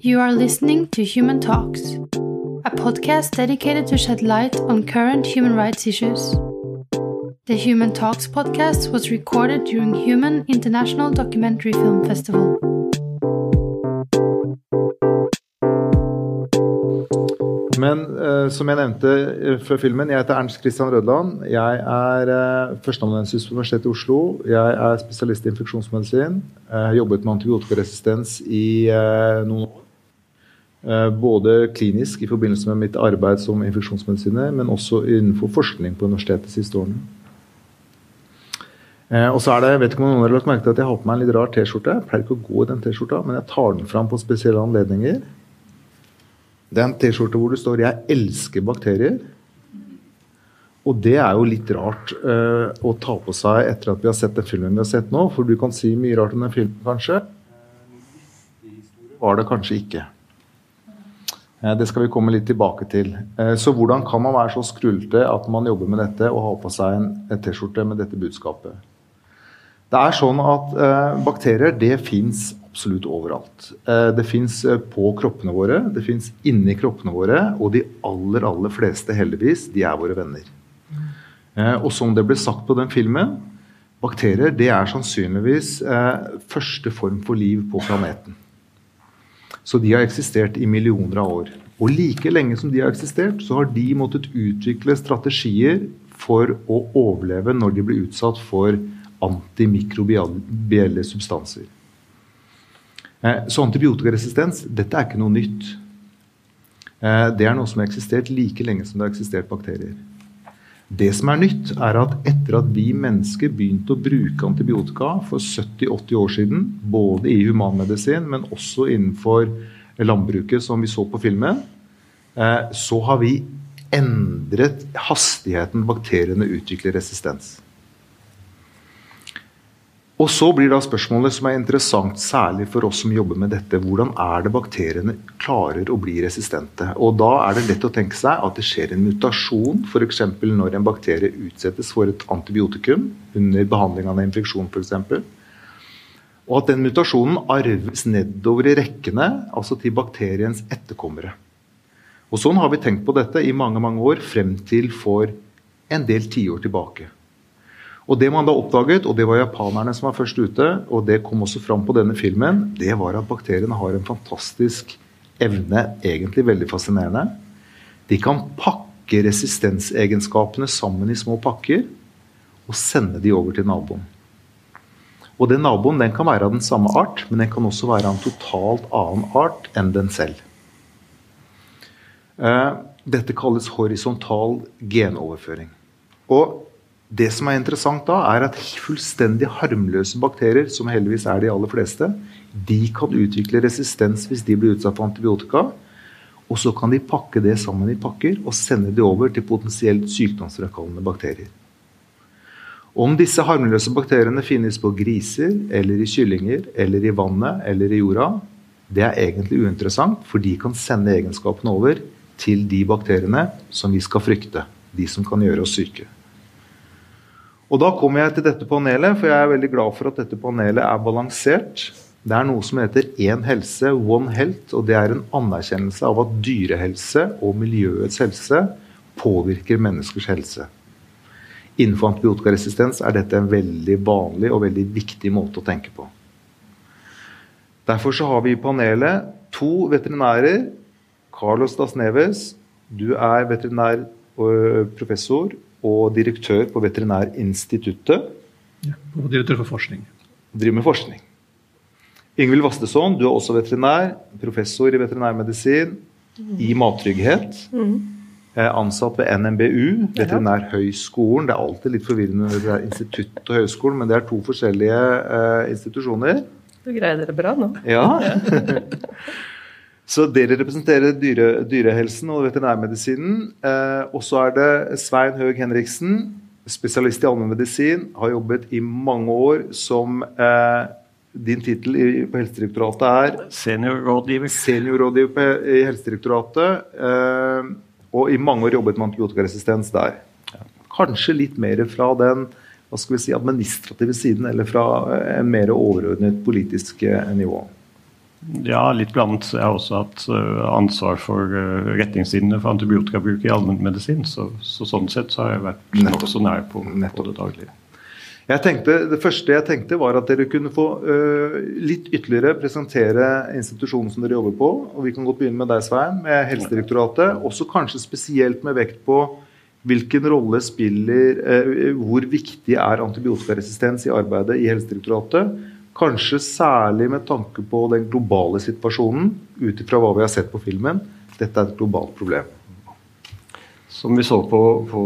You are listening to Human Talks, a podcast dedicated to shed light on current human rights issues. The Human Talks podcast was recorded during Human International Documentary Film Festival. Men uh, som jeg nevnte eh, før filmen, jeg heter Ernst Christian Rødland. Jeg er uh, førsteamanuensis på Universitetet i Oslo. Jeg er spesialist i infeksjonsmedisin. Jeg har jobbet med antibiotikaresistens i uh, noen år. Eh, både klinisk i forbindelse med mitt arbeid som infeksjonsmedisiner, men også innenfor forskning på universitetet de siste årene. Eh, og så er det, jeg vet ikke om noen har lagt merke til at jeg har på meg en litt rar T-skjorte. Jeg pleier ikke å gå i den T-skjorta, men jeg tar den fram på spesielle anledninger. Det er en T-skjorte hvor det står 'Jeg elsker bakterier'. Og det er jo litt rart uh, å ta på seg etter at vi har sett den filmen vi har sett nå. For du kan si mye rart om den filmen, kanskje. Var det kanskje ikke. Uh, det skal vi komme litt tilbake til. Uh, så hvordan kan man være så skrullete at man jobber med dette og har på seg en, T-skjorte med dette budskapet? Det er sånn at bakterier det fins absolutt overalt. Eh, det fins eh, på kroppene våre, det fins inni kroppene våre, og de aller, aller fleste, heldigvis, de er våre venner. Eh, og som det ble sagt på den filmen, bakterier det er sannsynligvis første form for liv på planeten. Så de har eksistert i millioner av år. Og like lenge som de har eksistert, så har de måttet utvikle strategier for å overleve når de blir utsatt for antimikrobielle substanser. Eh, så antibiotikaresistens dette er ikke noe nytt. Eh, det er noe som har eksistert like lenge som det har eksistert bakterier. Det som er nytt, er at etter at vi mennesker begynte å bruke antibiotika for 70-80 år siden, både i humanmedisin, men også innenfor landbruket, som vi så på filmen, eh, så har vi endret hastigheten bakteriene utvikler resistens. Og så blir da spørsmålet som er interessant, særlig for oss som jobber med dette, hvordan er det bakteriene klarer å bli resistente? Og da er det lett å tenke seg at det skjer en mutasjon, f.eks. når en bakterie utsettes for et antibiotikum under behandling av en infeksjon f.eks. Og at den mutasjonen arves nedover i rekkene, altså til bakteriens etterkommere. Og Sånn har vi tenkt på dette i mange mange år, frem til for en del tiår tilbake. Og det man da oppdaget, og det var japanerne som var først ute, og det kom også fram på denne filmen, det var at bakteriene har en fantastisk evne, egentlig veldig fascinerende. De kan pakke resistensegenskapene sammen i små pakker og sende de over til naboen. Og den naboen den kan være av den samme art, men den kan også være av en totalt annen art enn den selv. Eh, dette kalles horisontal genoverføring. Og det som er interessant da, er at fullstendig harmløse bakterier, som heldigvis er de aller fleste, de kan utvikle resistens hvis de blir utsatt for antibiotika. Og så kan de pakke det sammen i pakker og sende det over til potensielt sykdomsfremkallende bakterier. Om disse harmløse bakteriene finnes på griser, eller i kyllinger, eller i vannet eller i jorda, det er egentlig uinteressant, for de kan sende egenskapene over til de bakteriene som vi skal frykte. De som kan gjøre oss syke. Og da kommer jeg til dette panelet, for jeg er veldig glad for at dette panelet er balansert. Det er noe som heter Én helse, One Health, og det er en anerkjennelse av at dyrehelse og miljøets helse påvirker menneskers helse. Innenfor antibiotikaresistens er dette en veldig vanlig og veldig viktig måte å tenke på. Derfor har vi i panelet to veterinærer. Carlos Dasneves, du er veterinærprofessor og direktør på Veterinærinstituttet. Ja, og direktør for forskning. Driver med forskning. Ingvild Vastesson, du er også veterinær, professor i veterinærmedisin i mattrygghet. Mm. Ansatt ved NMBU, Veterinærhøgskolen. Det er alltid litt forvirrende med er institutt og høyskolen, men det er to forskjellige uh, institusjoner. Du greier dere bra nå. Ja. Så dere representerer dyre, dyrehelsen og veterinærmedisinen. Eh, og så er det Svein Høeg Henriksen, spesialist i allmennmedisin. Har jobbet i mange år som eh, Din tittel på Helsedirektoratet er Seniorrådgiver. Seniorrådgiver i Helsedirektoratet. Eh, og i mange år jobbet med antibiotikaresistens der. Kanskje litt mer fra den hva skal vi si, administrative siden, eller fra en mer overordnet politisk eh, nivå. Ja, litt blandet. Jeg har også hatt uh, ansvar for uh, retningslinjene for antibiotikabruk i allmennmedisin. Så, så sånn sett så har jeg vært nokså nær på, på, det daglige. Jeg tenkte, det første jeg tenkte, var at dere kunne få uh, litt ytterligere presentere institusjonen som dere jobber på. og Vi kan godt begynne med deg, Svein, med Helsedirektoratet. Også kanskje spesielt med vekt på hvilken rolle spiller Hvor viktig er antibiotikaresistens i arbeidet i Helsedirektoratet? Kanskje særlig med tanke på den globale situasjonen, ut ifra hva vi har sett på filmen. Dette er et globalt problem. Som vi så på, på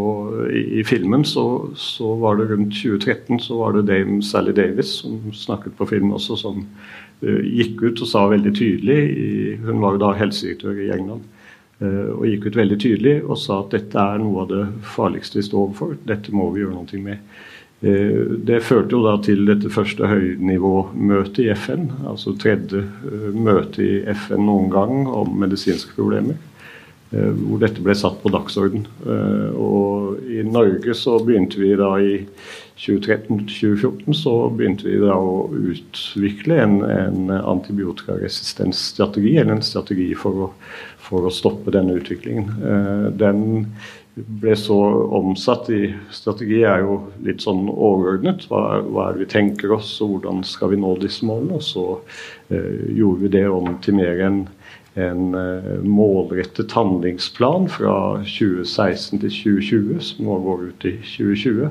i, filmen, så, så, var det rundt 2013 så var det Dame Sally Davis som snakket på film også, som uh, gikk ut og sa veldig tydelig i, Hun var jo da helsedirektør i England. Uh, og gikk ut veldig tydelig og sa at dette er noe av det farligste vi står overfor. Dette må vi gjøre noe med. Eh, det førte jo da til dette første høynivåmøtet i FN, altså tredje eh, møte i FN noen gang om medisinske problemer. Eh, hvor dette ble satt på dagsorden. Og i Norge så begynte vi da i 2013-2014 så begynte vi da å utvikle en, en antibiotikaresistensstrategi, eller en strategi for å, for å stoppe denne utviklingen. Den ble så omsatt i Strategi er jo litt sånn overordnet. Hva, hva er det vi tenker oss, og hvordan skal vi nå disse målene? Og så eh, gjorde vi det om til mer enn en eh, målrettet handlingsplan fra 2016 til 2020, som nå går ut i 2020.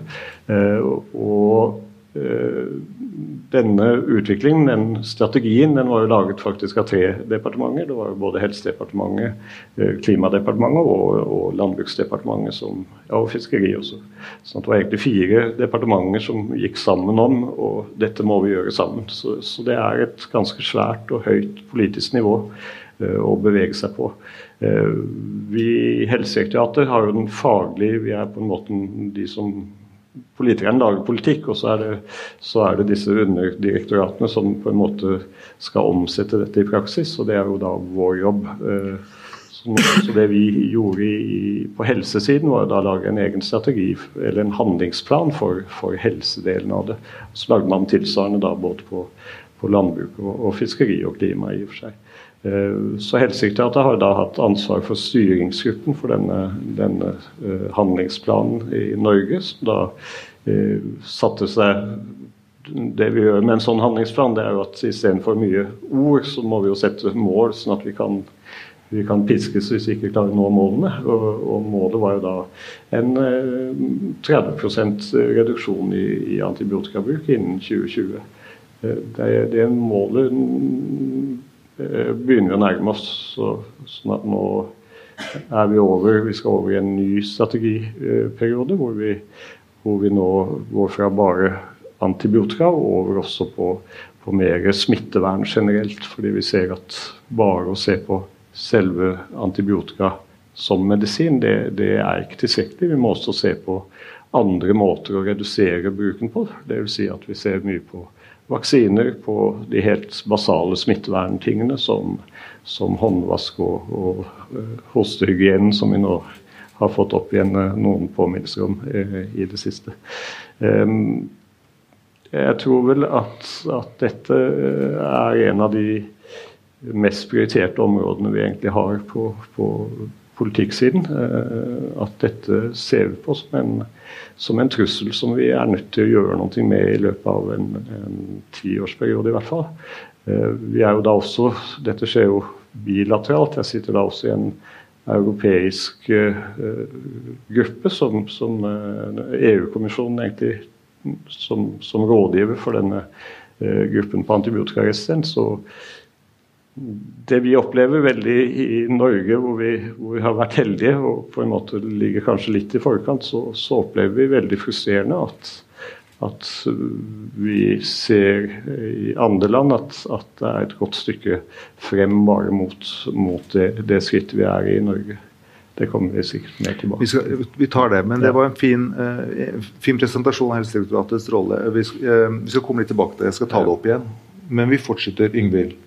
Eh, og denne utviklingen, den strategien, den var jo laget faktisk av tre departementer. Det var jo både Helsedepartementet, eh, Klimadepartementet og, og Landbruksdepartementet som, ja, og Fiskeri også. Så det var egentlig fire departementer som gikk sammen om, og dette må vi gjøre sammen. Så, så det er et ganske svært og høyt politisk nivå uh, å bevege seg på. Vi i Helsedirektoratet har jo den faglige Vi er på en måte de som politikerne lager politikk, og så er, det, så er, det, disse underdirektoratene som på en måte skal omsette dette i praksis, og det er jo da vår jobb. Eh, så, det vi gjorde i, på helsesiden, var da å lage en egen strategi, eller en handlingsplan for, for helsedelen av det. Så lagde man tilsvarende da både på, på landbruk og, og, fiskeri og klima i og for seg. Eh, så Helsedirektoratet har da hatt ansvar for styringsgruppen for denne, denne uh, handlingsplanen i Norge, som da uh, satte seg Det vi gjør med en sånn handlingsplan, det er jo at istedenfor mye ord, så må vi jo sette mål, sånn at vi kan, vi kan piskes hvis vi ikke klarer å nå målene. Og, og målet var jo da en uh, 30 reduksjon i, i antibiotikabruk innen 2020. Det, det målet Eh, begynner vi å nærme oss. Så, sånn at nå er vi over Vi skal over i en ny strategiperiode hvor vi, hvor vi nå går fra bare antibiotika og over også på, på mer smittevern generelt. Fordi vi ser at bare å se på selve antibiotika som medisin, det, det er ikke tilstrekkelig. Vi må også se på andre måter å redusere bruken på. Dvs. Si at vi ser mye på vaksiner på de helt basale smitteverntingene som, som håndvask og, og uh, hostehygienen, som vi nå har fått opp igjen uh, noen påminnelser om eh, i det siste. Um, jeg tror vel at, at, dette er en av de mest prioriterte områdene vi egentlig har på, på politikksiden. At dette ser vi på som en som en trussel som vi er nødt til å gjøre noe med i løpet av en, en tiårsperiode, i hvert fall. Eh, vi er jo da også, Dette skjer jo bilateralt. Jeg sitter da også i en europeisk uh, gruppe som, som EU-kommisjonen egentlig som, som, rådgiver for denne gruppen på antibiotikaresistens. Og det vi opplever veldig i Norge, hvor vi, hvor vi, har vært heldige og på en måte ligger kanskje litt i forkant, så, så opplever vi veldig frustrerende at, at, vi ser i andre land at, at, det er et godt stykke frem bare mot, mot det, det, skrittet vi er i i Norge. Det kommer vi sikkert mer tilbake vi, skal, vi tar det, men det var en fin, uh, fin presentasjon av Helsedirektoratets rolle. Vi uh, vi skal, komme litt tilbake til det. Jeg skal ta det opp igjen. Men vi fortsetter, Yngvild.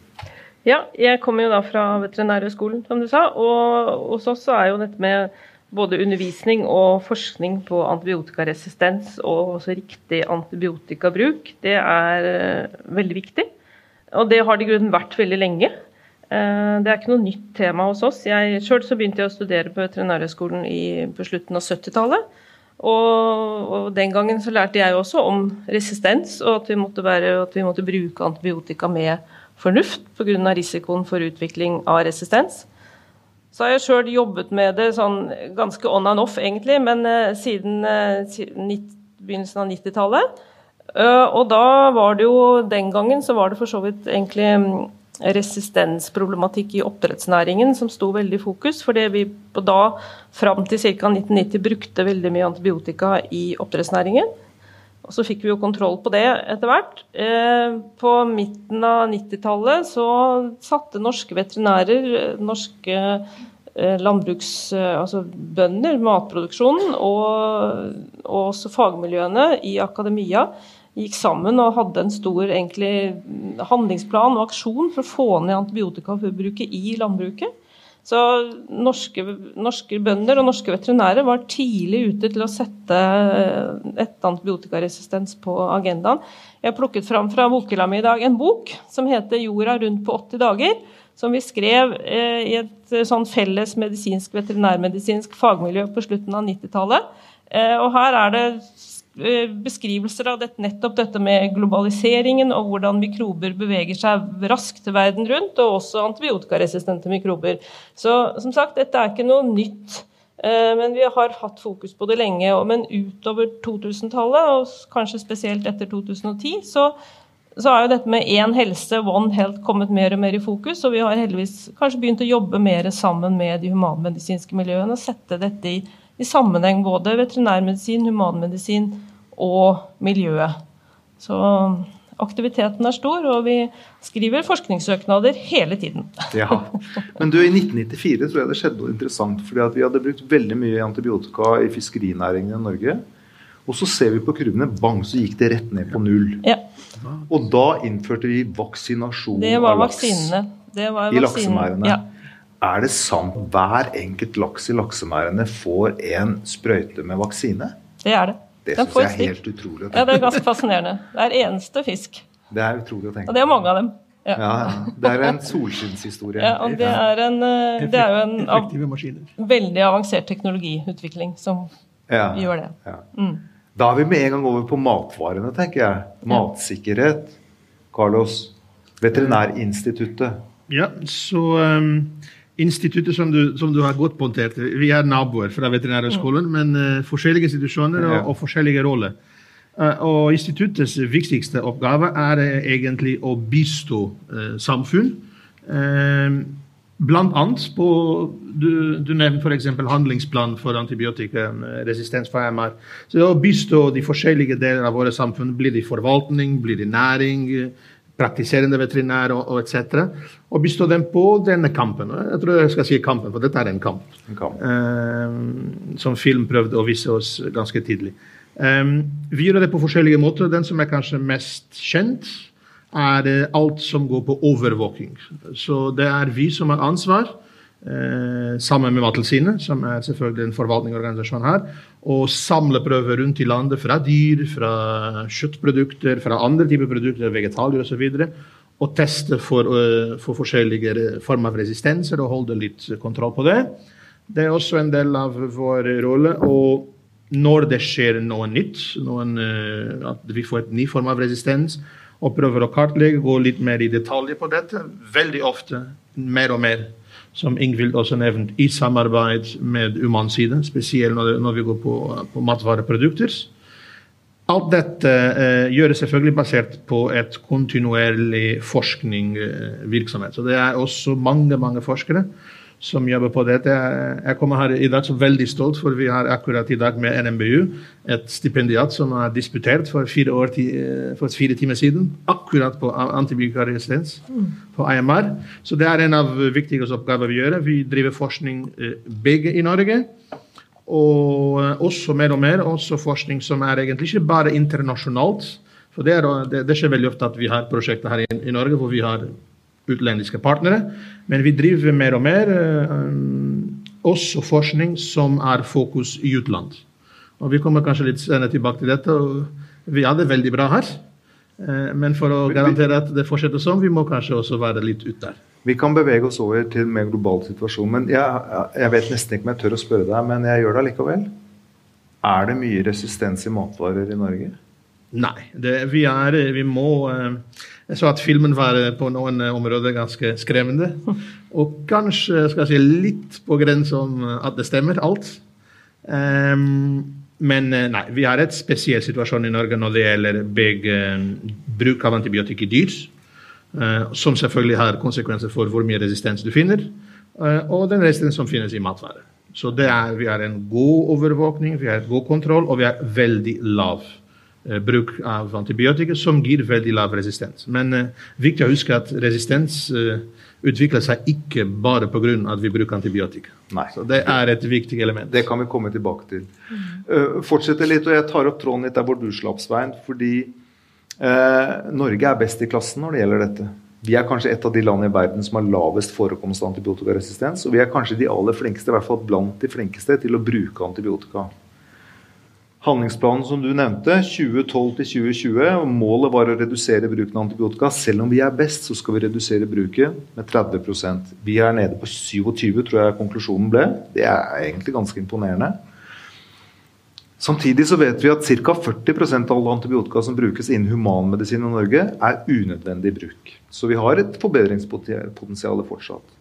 Ja, jeg kommer jo da fra Veterinærhøgskolen, som du sa. Og hos oss er jo dette med både undervisning og forskning på antibiotikaresistens og også riktig antibiotikabruk, det er uh, veldig viktig. Og det har det i grunnen vært veldig lenge. Eh, det er ikke noe nytt tema hos oss. Jeg, selv begynte jeg å studere på Veterinærhøgskolen på slutten av 70-tallet. Og, og, den gangen så lærte jeg også om resistens, og at vi måtte, være, at vi måtte bruke antibiotika med fornuft pga. risikoen for utvikling av resistens. Så har jeg sjøl jobbet med det sånn ganske on and off, egentlig, men uh, siden uh, begynnelsen av 90-tallet. Uh, og da var det jo Den gangen så var det for så vidt egentlig um, resistensproblematikk i oppdrettsnæringen som sto veldig i fokus. Fordi vi da fram til ca. 1990 brukte veldig mye antibiotika i oppdrettsnæringen. Og så fikk vi jo kontroll på det etter hvert. Eh, på midten av 90-tallet så satte norske veterinærer, norske eh, landbruks... Eh, altså bønder, matproduksjonen og, og også fagmiljøene i akademia gikk sammen og hadde en stor egentlig, handlingsplan og aksjon for å få ned antibiotikaforbruket i landbruket. Så norske, norske, bønder og norske veterinærer var tidlig ute til å sette et antibiotikaresistens på agendaen. Jeg har plukket fram fra bokhylla mi i dag en bok som heter 'Jorda rundt på 80 dager'. Som vi skrev eh, i et eh, sånn felles medisinsk veterinærmedisinsk fagmiljø på slutten av 90-tallet. Eh, og her er det Eh, beskrivelser av dette, nettopp dette med globaliseringen og hvordan mikrober beveger seg raskt verden rundt, og også antibiotikaresistente mikrober. Så som sagt, dette er ikke noe nytt. Eh, men vi har hatt fokus på det lenge. Men utover 2000-tallet, og kanskje spesielt etter 2010, så, så er jo dette med én helse, one health, kommet mer og mer i fokus. Og vi har heldigvis kanskje begynt å jobbe mer sammen med de humanmedisinske miljøene og sette dette i i sammenheng både veterinærmedisin, humanmedisin og miljøet. Så aktiviteten er stor, og vi skriver forskningssøknader hele tiden. ja. Men du, i 1994 tror jeg det skjedde noe interessant. fordi Vi hadde brukt veldig mye antibiotika i fiskerinæringen i Norge. Og så ser vi på kurvene, bang, så gikk det rett ned på null. Ja. Og da innførte vi vaksinasjon av laks Det var vaksinene. i laksemerdene. Ja. Er det sant hver enkelt laks i laksemerdene får en sprøyte med vaksine? Det er det. Det syns jeg er helt utrolig Ja, det er ganske fascinerende. Det er eneste fisk. Det er utrolig å tenke Og det er mange av dem. Ja. ja, Det er en solskinnshistorie. Ja, og det er, en, eh, det er jo en av, veldig avansert teknologiutvikling som ja, gjør det. Ja. Mm. Da er vi med en gang over på matvarene, tenker jeg. Matsikkerhet. Carlos. Veterinærinstituttet. Ja, så um instituttet som du, som du, har godt poengtert, vi er naboer fra Veterinærhøgskolen, men uh, forskjellige institusjoner og, og forskjellige roller. Uh, og instituttets viktigste oppgave er uh, egentlig å bistå samfunn. Blant annet på Du, du nevnte f.eks. handlingsplan for antibiotikaresistens for MR. Så å bistå de forskjellige deler av våre samfunn, blir det forvaltning, blir det næring, praktiserende veterinær og, og etc. Og bistå dem på denne kampen. Jeg tror jeg skal si kampen, for dette er en kamp. En kamp. Um, som film prøvde å vise oss ganske tidlig. Um, vi gjør det på forskjellige måter. Den som er kanskje mest kjent, er alt som går på overvåking. Så det er vi som har ansvar Eh, sammen med Mattilsynet, som er selvfølgelig en forvaltningsorganisasjon her, og samle prøver rundt i landet fra dyr, fra kjøttprodukter, fra andre typer produkter, vegetalier osv. Og, så og teste for, uh, for, forskjellige former for resistenser og holde litt kontroll på det. Det er også en del av vår rolle. Og når det skjer noe nytt, noen, uh, at vi får et ny form av resistens, og prøver å kartlegge, gå litt mer i detalj på dette, veldig ofte mer og mer som Ingvild også nevnte, i samarbeid med Uman-side, spesielt når, når, vi går på, på matvareprodukter. Alt dette eh, gjøres selvfølgelig basert på et kontinuerlig forskningsvirksomhet. Så det er også mange, mange forskere som jobber på dette. Jeg kommer her i dag så veldig stolt, for vi har akkurat i dag med NMBU et stipendiat som har disputert for fire, år, eh, for fire timer siden, akkurat på antibiotikaresistens på IMR. Så det er en av viktigste oppgaver vi gjør. Vi driver forskning eh, begge i Norge. Og eh, også mer og mer også forskning som er egentlig ikke bare internasjonalt. For det, er, det, det skjer veldig ofte at vi har prosjekter her i, i Norge hvor vi har utlendiske partnere. Men vi driver mer og mer eh, også forskning som er fokus i utland. Og Vi kommer kanskje litt senere tilbake til dette. og Vi har det veldig bra her. Eh, Men for å garantere at det fortsetter sånn, vi må kanskje også være litt ute der. Vi kan bevege oss over til en mer global situasjon. men Jeg, jeg vet nesten ikke om jeg tør å spørre deg, men jeg gjør det allikevel. Er det mye resistens i matvarer i Norge? Nei. Det, vi, er, vi må eh, Jeg så at filmen var eh, på noen eh, områder ganske skremmende. Og kanskje skal jeg si, litt på grensen om at det stemmer, alt. Um, men nei, vi har et spesiell situasjon i Norge når det gjelder begge bruk av antibiotika i dyr. som selvfølgelig har konsekvenser for hvor mye resistens du finner. og den resten som finnes i matvarer. Så det er, vi har en god overvåkning, vi har god kontroll, og vi har veldig lav bruk av antibiotika, som gir veldig lav resistens. Men eh, viktig å huske at resistens eh, utvikler seg ikke bare pga. at vi bruker antibiotika. Nei. Så det er et viktig element. Det kan vi komme tilbake til. Uh, fortsette litt, og Jeg tar opp tråden litt der hvor du slapp, Svein. Fordi uh, Norge er best i klassen når det gjelder dette. Vi er kanskje et av de landene i verden som har lavest forekomst av antibiotikaresistens. Og vi er kanskje de aller flinkeste, i hvert fall blant de flinkeste, til å bruke antibiotika. Handlingsplanen som du nevnte, 2012 til 2020, og målet var å redusere bruken av antibiotika. Selv om vi er best, så skal vi redusere bruken med 30% Vi er nede på 27, tror jeg konklusjonen ble. Det er egentlig ganske imponerende. Samtidig så vet vi at ca. 40% av alle antibiotika som brukes innen humanmedisin i Norge, er unødvendig bruk. Så vi har et forbedringspotensial fortsatt.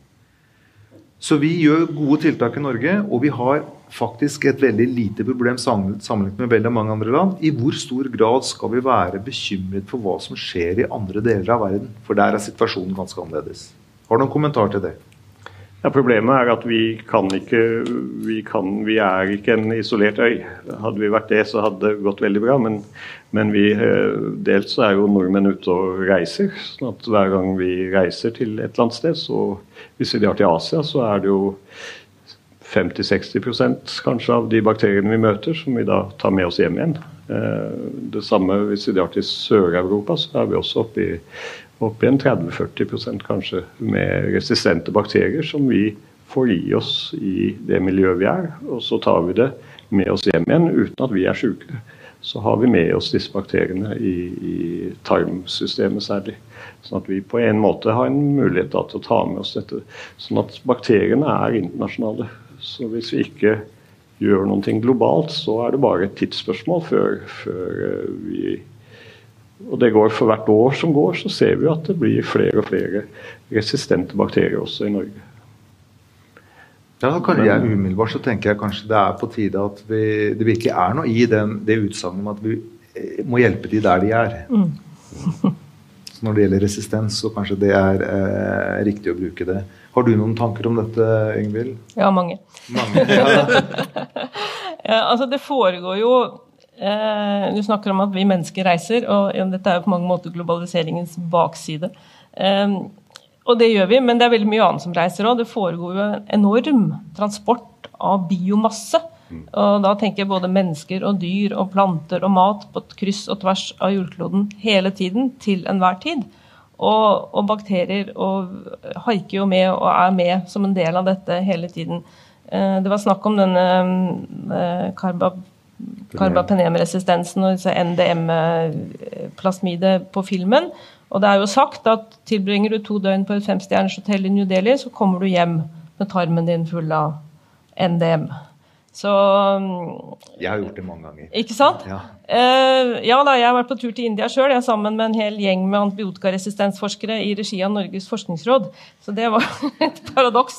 Så vi gjør gode tiltak i Norge, og vi har faktisk et veldig lite problem sammenlignet med veldig mange andre land. I hvor stor grad skal vi være bekymret for hva som skjer i andre deler av verden? For der er situasjonen ganske annerledes. Har du noen kommentar til det? Ja, problemet er at vi kan ikke vi, kan, vi, er ikke en isolert øy. Hadde vi vært det, så hadde det gått veldig bra. Men, men vi, dels så er jo nordmenn ute og reiser. sånn at hver gang vi reiser til et eller annet sted, så hvis vi drar til Asia, så er det jo 50-60% kanskje av de bakteriene vi møter, som vi da tar med oss hjem igjen. Det samme hvis vi drar til Sør-Europa, så er vi også oppe i, en 30-40% kanskje med resistente bakterier som vi får i oss i det miljøet vi er. Og så tar vi det med oss hjem igjen uten at vi er syke. Så har vi med oss disse bakteriene i, i tarmsystemet særlig. Sånn at vi på en måte har en mulighet til å ta med oss dette. Sånn at bakteriene er internasjonale. Så hvis vi ikke gjør noe globalt, så er det bare et tidsspørsmål før, før vi Og det går for hvert år som går, så ser vi at det blir flere og flere resistente bakterier også i Norge. Ja, kan jeg Umiddelbart så tenker jeg kanskje det er på tide at vi, det virkelig er noe i den, det utsagnet om at vi må hjelpe de der de er. Mm. Så når det gjelder resistens, så kanskje det er eh, riktig å bruke det. Har du noen tanker om dette, Ingvild? Ja, mange. mange ja. ja, altså det foregår jo eh, Du snakker om at vi mennesker reiser, og ja, dette er jo på mange måter globaliseringens bakside. Eh, og det gjør vi, men det er veldig mye annet som reiser òg. Det foregår jo en enorm transport av biomasse. Og da tenker jeg både mennesker og dyr og planter og mat på kryss og tvers av jordkloden hele tiden, til enhver tid. Og, og, bakterier og haiker jo med og er med som en del av dette hele tiden. Det var snakk om denne karba, karbapenemresistensen og NDM-plasmide på filmen. Og det er jo sagt at tilbringer du to døgn på et femstjerners hotell i New Delhi, så kommer du hjem med tarmen din full av NDM. Så Jeg har gjort det mange ganger. Ikke sant? Ja, uh, ja da, jeg har vært på tur til India sjøl, sammen med en hel gjeng med antibiotikaresistensforskere i regi av Norges forskningsråd. Så det var et paradoks,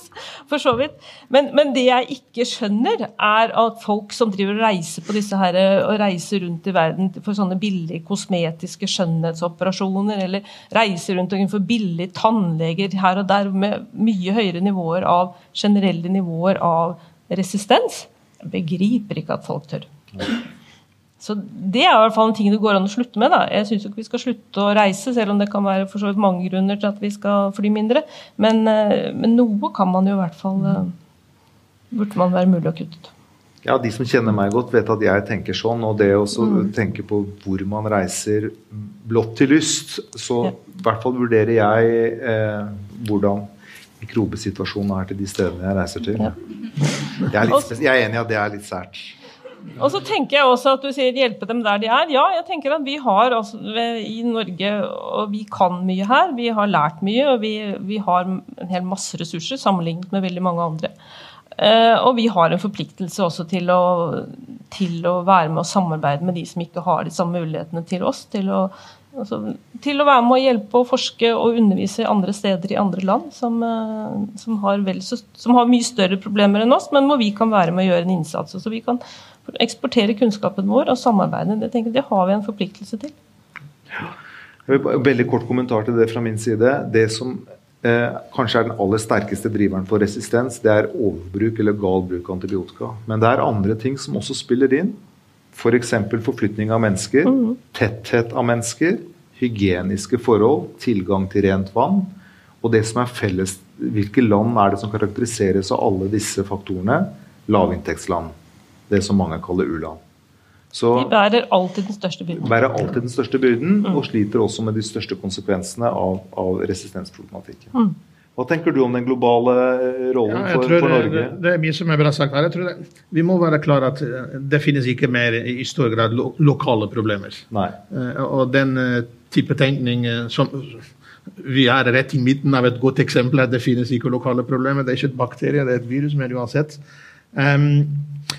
for så vidt. Men, men, det jeg ikke skjønner, er at folk som driver og reiser på disse her, og reiser rundt i verden for sånne billige kosmetiske skjønnhetsoperasjoner, eller reiser rundt for billige tannleger her og der med mye høyere nivåer av generelle nivåer av resistens. Jeg begriper ikke at folk tør. Så Det er i hvert fall en ting det går an å slutte med. da. Jeg syns ikke vi skal slutte å reise, selv om det kan være for så vidt mange grunner til at vi skal fly mindre. Men, men noe kan man jo i hvert fall burde man være mulig å kutte ut. Ja, De som kjenner meg godt, vet at jeg tenker sånn. Og det å mm. tenke på hvor man reiser blått til lyst, så ja. i hvert fall vurderer jeg eh, hvordan mikrobesituasjonen er til de stedene jeg reiser til. Ja. Jeg, er jeg er enig i at det er litt sært. Og så tenker jeg også at du sier hjelpe dem der de er. Ja, jeg tenker at vi har altså, i Norge og vi kan mye her. Vi har lært mye, og vi, vi har en hel masse ressurser sammenlignet med veldig mange andre. Uh, og vi har en forpliktelse også til å, til å være med og samarbeide med de som ikke har de samme mulighetene til oss. Til å, altså, til å være med å hjelpe og forske og undervise andre steder i andre land som, uh, som, har så, som, har mye større problemer enn oss, men hvor vi kan være med å gjøre en innsats. Så vi kan eksportere kunnskapen vår og samarbeide. Det, tenker, det har vi en forpliktelse til. Veldig kort kommentar til det fra min side. Det som eh, kanskje er den aller sterkeste driveren for resistens, det er overbruk eller gal bruk av antibiotika. Men det er andre ting som også spiller inn. F.eks. For forflytning av mennesker, mm. tetthet av mennesker, hygieniske forhold, tilgang til rent vann. Og det som er felles, hvilke land er det som karakteriseres av alle disse faktorene? Lavinntektsland det som mange kaller u-land. de bærer alltid den største byrden. Bærer alltid den største byrden, mm. Og sliter også med de største konsekvensene av, av resistensproblematikken. Mm. Hva tenker du om den globale eh, rollen ja, for, for, Norge? Det, det, er mye som er bra sagt her. Jeg tror det, vi må være klar at eh, det finnes ikke mer i stor grad lo, lokale problemer. Nei. Uh, og den type tenkning som vi er rett i midten av et godt eksempel. at Det finnes ikke lokale problemer. Det er ikke et bakterie, det er et virus, men uansett. Um,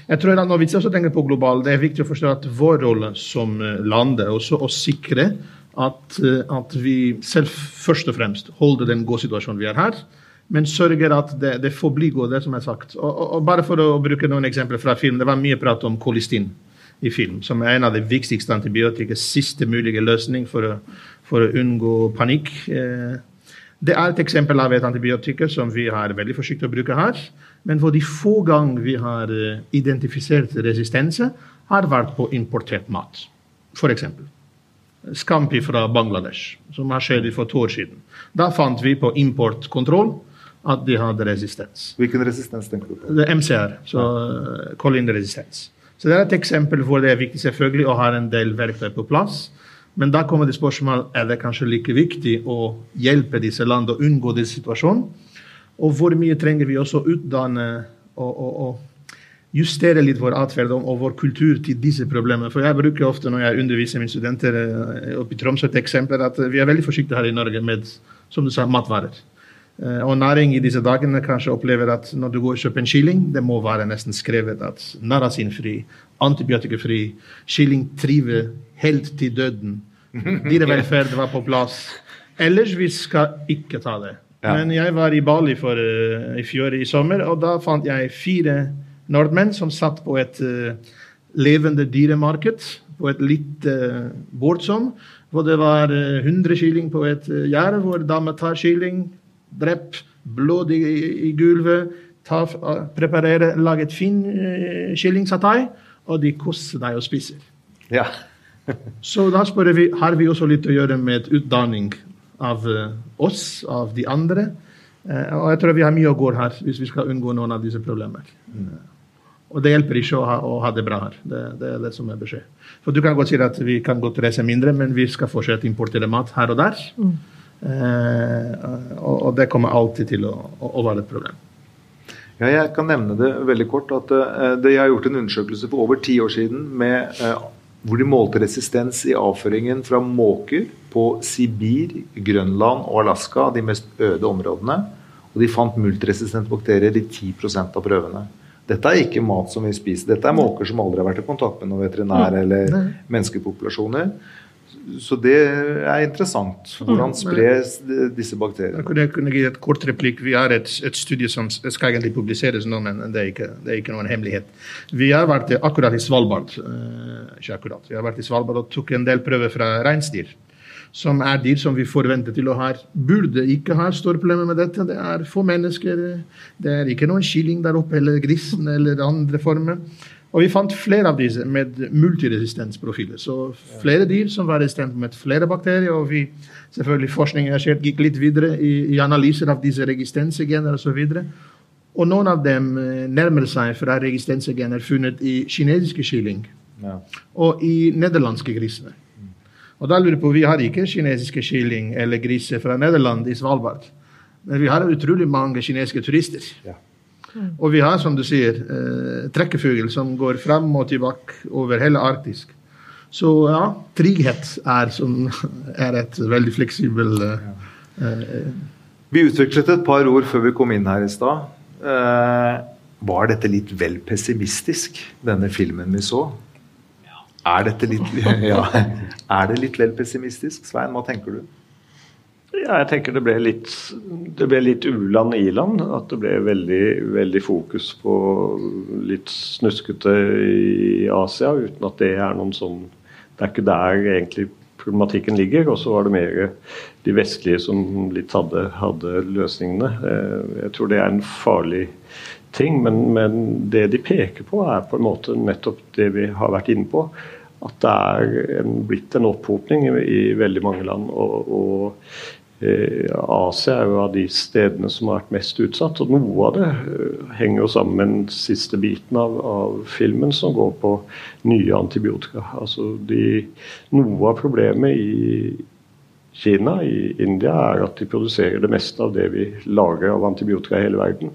jeg tror at Når vi også tenker på global, det er viktig å forstå at vår rolle som eh, land er også å sikre at, eh, at, vi selv først og fremst holder den gode situasjonen vi er her, men sørger at det, det forblir god, det som er sagt. Og, og, og, Bare for å bruke noen eksempler fra film. Det var mye prat om kolistin i film, som er en av de viktigste antibiotika, siste mulige løsning for å, for å unngå panikk. Eh, det er et eksempel av et antibiotika som vi er veldig forsiktig å bruke her. Men hvor de få ganger vi har eh, identifisert resistense, har vært på importert mat. F.eks. Scampi fra Bangladesh, som har skjedd for to år siden. Da fant vi på importkontroll at de hadde resistens. Hvilken resistens tenker du på? Det er MCR, så kolinresistens. Eh, så det er et eksempel hvor det er viktig selvfølgelig å ha en del verktøy på plass. Men da kommer det spørsmål er det kanskje like viktig å hjelpe disse landene å unngå denne situasjonen. Og hvor mye trenger vi også å utdanne og, og, og, justere litt vår atferd og vår kultur til disse problemene. For jeg bruker ofte når jeg underviser mine studenter eh, oppe i Tromsø et eksempel, at vi er veldig forsiktige her i Norge med som du sa, matvarer. Eh, og næring i disse dagene kanskje opplever at når du går og kjøper en kylling, det må være nesten skrevet at narasinfri, antibiotikafri, kylling triver helt til døden. Dyrevelferd var på plass. Ellers vi skal ikke ta det. Men jeg var i Bali for, uh, i fjor i sommer, og da fant jeg fire nordmenn som satt på et uh, levende dyremarked på et lite uh, bårdsom, hvor det var 100 kylling på et gjerde, hvor dama tar kylling, dreper blod i, i gulvet, tar, preparerer, lager et fin kyllingsatai, og de koser deg og spiser. Ja. Så da spør vi har vi også litt å gjøre med utdanning av oss, av de andre. Og jeg tror vi har mye å gå her hvis vi skal unngå noen av disse problemene. Mm. Og det hjelper ikke å ha, å ha det bra her. Det, det, er det som er beskjed. For du kan godt si at vi kan godt reise mindre, men vi skal fortsette å importere mat her og der. Mm. Eh, og, og, det kommer alltid til å, å, å være et problem. Ja, jeg kan nevne det veldig kort. at uh, det, Jeg har gjort en undersøkelse for over ti år siden med uh, hvor de målte resistens i avføringen fra måker på Sibir, Grønland og Alaska, de mest øde områdene. Og de fant multiresistente bakterier i 10% av prøvene. Dette er ikke mat som vi spiser. Dette er måker som aldri har vært i kontakt med noen veterinær eller menneskepopulasjoner. Så det er interessant. Hvordan mm. spres disse bakteriene? Jeg kunne, kunne gi et kort replikk. Vi har et, et studie som skal egentlig publiseres nå, men det er, ikke, det er ikke noen hemmelighet. Vi har vært akkurat i Svalbard. Uh, ikke akkurat. Vi har vært i Svalbard og tok en del prøver fra reinsdyr. Som er dyr som vi forventer til å ha burde ikke ha store problemer med dette. Det er få mennesker. Det er ikke noen kylling der oppe, eller grisen eller andre former. Og vi fant flere av disse med multiresistensprofiler. Så flere dyr som var resistent med flere bakterier. Og vi, selvfølgelig forskningen gikk litt videre i, i analyser av disse resistensegener osv. Og, så og noen av dem eh, nærmer seg fra resistensegener funnet i kinesiske kylling ja. og i nederlandske grisene. Og da lurer jeg på, Vi har ikke kinesiske kylling eller griser fra Nederland i Svalbard. Men vi har utrolig mange kinesiske turister. Ja. Og vi har, som du sier, eh, trekkefugl som går frem og tilbake over hele Arktis. Så ja, trygghet er, som, er et veldig fleksibel eh, eh, Vi utviklet et par ord før vi kom inn her i stad. Eh, var dette litt vel pessimistisk, denne filmen vi så? Er, litt, ja, er det litt vel pessimistisk? Svein, hva tenker du? Ja, jeg tenker det ble litt, det ble litt u-land i-land. At det ble veldig, veldig fokus på litt snuskete i Asia, uten at det er noen sånn Det er ikke der egentlig problematikken ligger. Og så var det mer de vestlige som litt hadde, hadde løsningene. Eh, jeg tror det er en farlig ting, men, men, det de peker på, er på en måte nettopp det vi har vært inne på. At det er en, blitt en opphopning i, i, veldig mange land. og, og eh, Asia er jo av de stedene som har vært mest utsatt. og Noe av det eh, henger jo sammen med den siste biten av, av filmen, som går på nye antibiotika. Altså de, noe av problemet i Kina, i India, er at de produserer det meste av det vi lager av antibiotika i hele verden.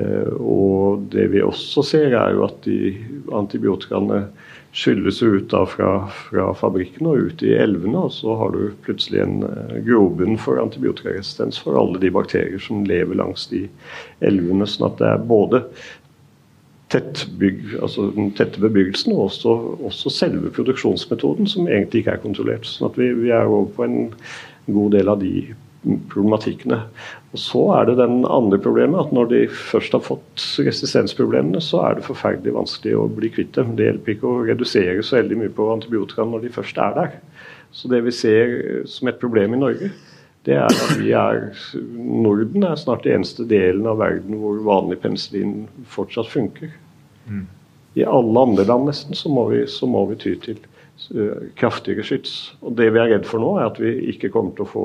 Eh, og det vi også ser, er jo at de antibiotikaene skylles ut fra, fra fabrikken og ut i elvene. Og så har du plutselig en uh, grobunn for antibiotikaresistens for alle de bakterier som lever langs de elvene. Sånn at det er både tettbygg, altså den tette bebyggelsen og også, også, selve produksjonsmetoden som egentlig ikke er kontrollert. Sånn at vi, vi er over på en god del av de problematikkene. Og Så er det den andre problemet, at når de først har fått resistensproblemene, så er det forferdelig vanskelig å bli kvitt dem. Det hjelper ikke å redusere så veldig mye på antibiotika når de først er der. Så det vi ser som et problem i Norge, det er at vi er Norden er snart den eneste delen av verden hvor vanlig penicillin fortsatt funker. Mm. I alle andre land nesten så må vi, så må vi ty til uh, kraftigere skyts. Og det vi er redd for nå, er at vi ikke kommer til å få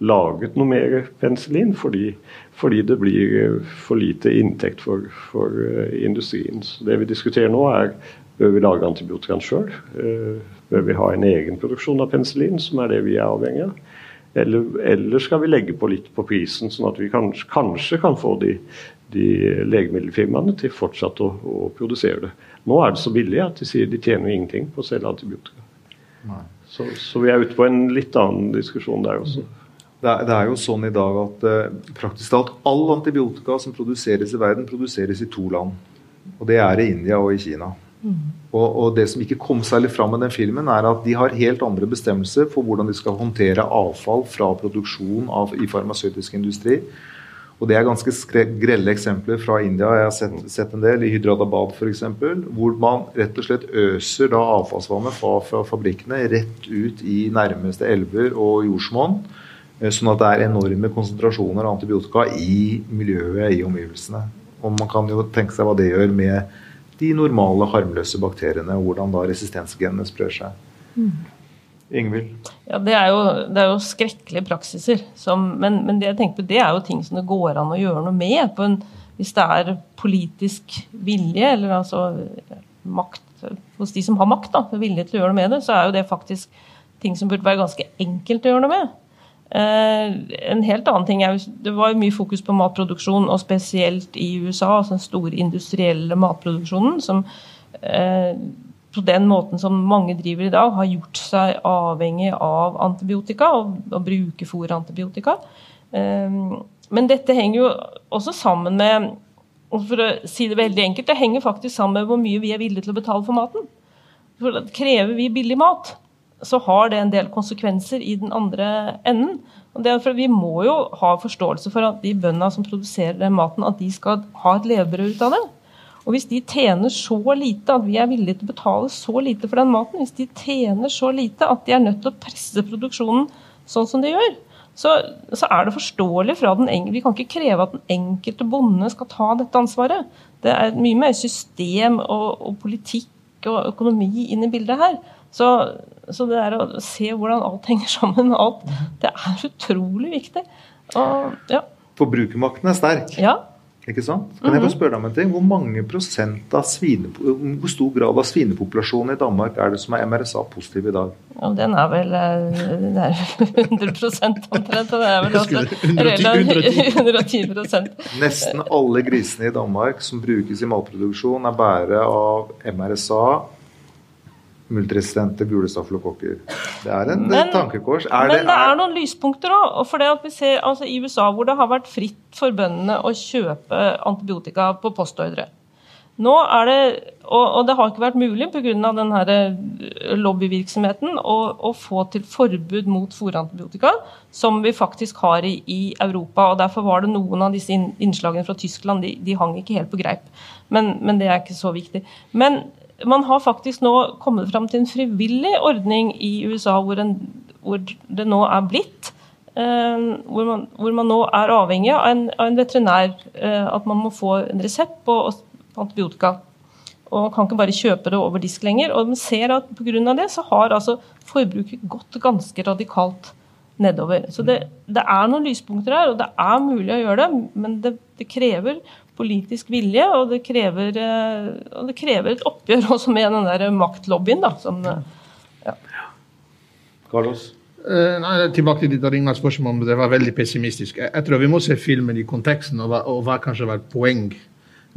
laget noe mer penicillin fordi, fordi det blir eh, for lite inntekt for, for uh, industrien. Så det vi diskuterer nå, er bør vi lage antibiotikaen sjøl? Uh, bør vi ha en egen produksjon av penicillin, som er det vi er avhengig av? Eller, eller, skal vi legge på litt på prisen, sånn at vi kanskje, kanskje kan få de, de legemiddelfirmaene til fortsatt å, å, produsere det. Nå er det så billig at de sier de tjener ingenting på å selge antibiotika. Så, så, vi er ute på en litt annen diskusjon der også. Det er, det er, jo sånn i dag at eh, praktisk talt all antibiotika som produseres i verden, produseres i to land. Og det er i India og i Kina. Mm. Og, og, det som ikke kom særlig fram med den filmen, er at de har helt andre bestemmelser for hvordan de skal håndtere avfall fra produksjon av, i farmasøytisk industri. Og det er ganske grelle eksempler fra India. Jeg har sett, sett en del, i Hydradabad f.eks., hvor man rett og slett øser da avfallsvannet fra, fra fabrikkene rett ut i nærmeste elver og jordsmonn. Eh, sånn at det er enorme konsentrasjoner av antibiotika i miljøet, i omgivelsene. Og man kan jo tenke seg hva det gjør med de normale, harmløse bakteriene, og hvordan da resistensgenene sprer seg. Mm. Ingvild? Ja, det er, jo, det er jo skrekkelige praksiser. Som, men, men, det jeg tenker på, det er jo ting som det går an å gjøre noe med. En, hvis det er politisk vilje, eller altså makt hos de som har makt, da, vilje til å gjøre noe med det, så er jo det faktisk ting som burde være ganske enkelt å gjøre noe med. Uh, en helt annen ting er, Det var mye fokus på matproduksjon, og spesielt i USA, altså den store industrielle matproduksjonen, som uh, på den måten som mange driver i dag, har gjort seg avhengig av antibiotika og, og bruker fôrantibiotika. Uh, men dette henger jo også sammen med for å si det veldig enkelt, det henger faktisk sammen med hvor mye vi er villige til å betale for maten. For Krever vi billig mat, så har det en del konsekvenser i den andre enden. Og det er for Vi må jo ha forståelse for at de bøndene som produserer den maten, at de skal ha et levebrød ut av det. Og Hvis de tjener så lite at vi er villige til å betale så lite for den maten, hvis de tjener så lite at de er nødt til å presse produksjonen sånn som de gjør, så, så er det forståelig fra den enkelte Vi kan ikke kreve at den enkelte bonde skal ta dette ansvaret. Det er mye mer system og, og politikk og økonomi inn i bildet her. Så, så, det der å se hvordan alt henger sammen, alt, det er utrolig viktig. Og, ja. Forbrukermakten er sterk. Ja. Ikke sant? Kan jeg få spørre deg om en ting? Hvor mange prosent av svine, hvor stor grad av svinepopulasjonen i Danmark er det som er MRSA-positiv i dag? Ja, den er vel eh, den er 100 omtrent. Det er vel også 110 110 Nesten alle grisene i Danmark som brukes i matproduksjon, er bære av MRSA, multiresistente gule stafylokokker. Det er en Men- tankekors. Er Men det, det er er, noen lyspunkter òg. For det at vi ser altså i USA, hvor det har vært fritt for bøndene å kjøpe antibiotika på postordre. Nå er det, og, og det har ikke vært mulig pga. eh, lobbyvirksomheten å, å få til forbud mot fòrantibiotika, som vi faktisk har i, i Europa. og Derfor var det noen av disse innslagene fra Tyskland de, de hang ikke helt på greip. Men, men det er ikke så viktig. Men man har faktisk nå kommet fram til en frivillig ordning i USA hvor, en, hvor det nå er blitt. eh, hvor, man, hvor man nå er avhengig av en, av en veterinær. eh, at man må få en resept på, på antibiotika. Og man kan ikke bare kjøpe det over disk lenger. Og man ser at pga. det så har altså forbruket gått ganske radikalt nedover. Så det, det er noen lyspunkter her, og det er mulig å gjøre det, men det, det krever politisk vilje, og det krever, eh, og det krever et oppgjør også med den der maktlobbyen, da, som ja. Carlos? Eh, nei, tilbake til ditt originale spørsmål, om det var veldig pessimistisk. Jeg tror vi må se filmen i konteksten, og hva, og hva kanskje var poeng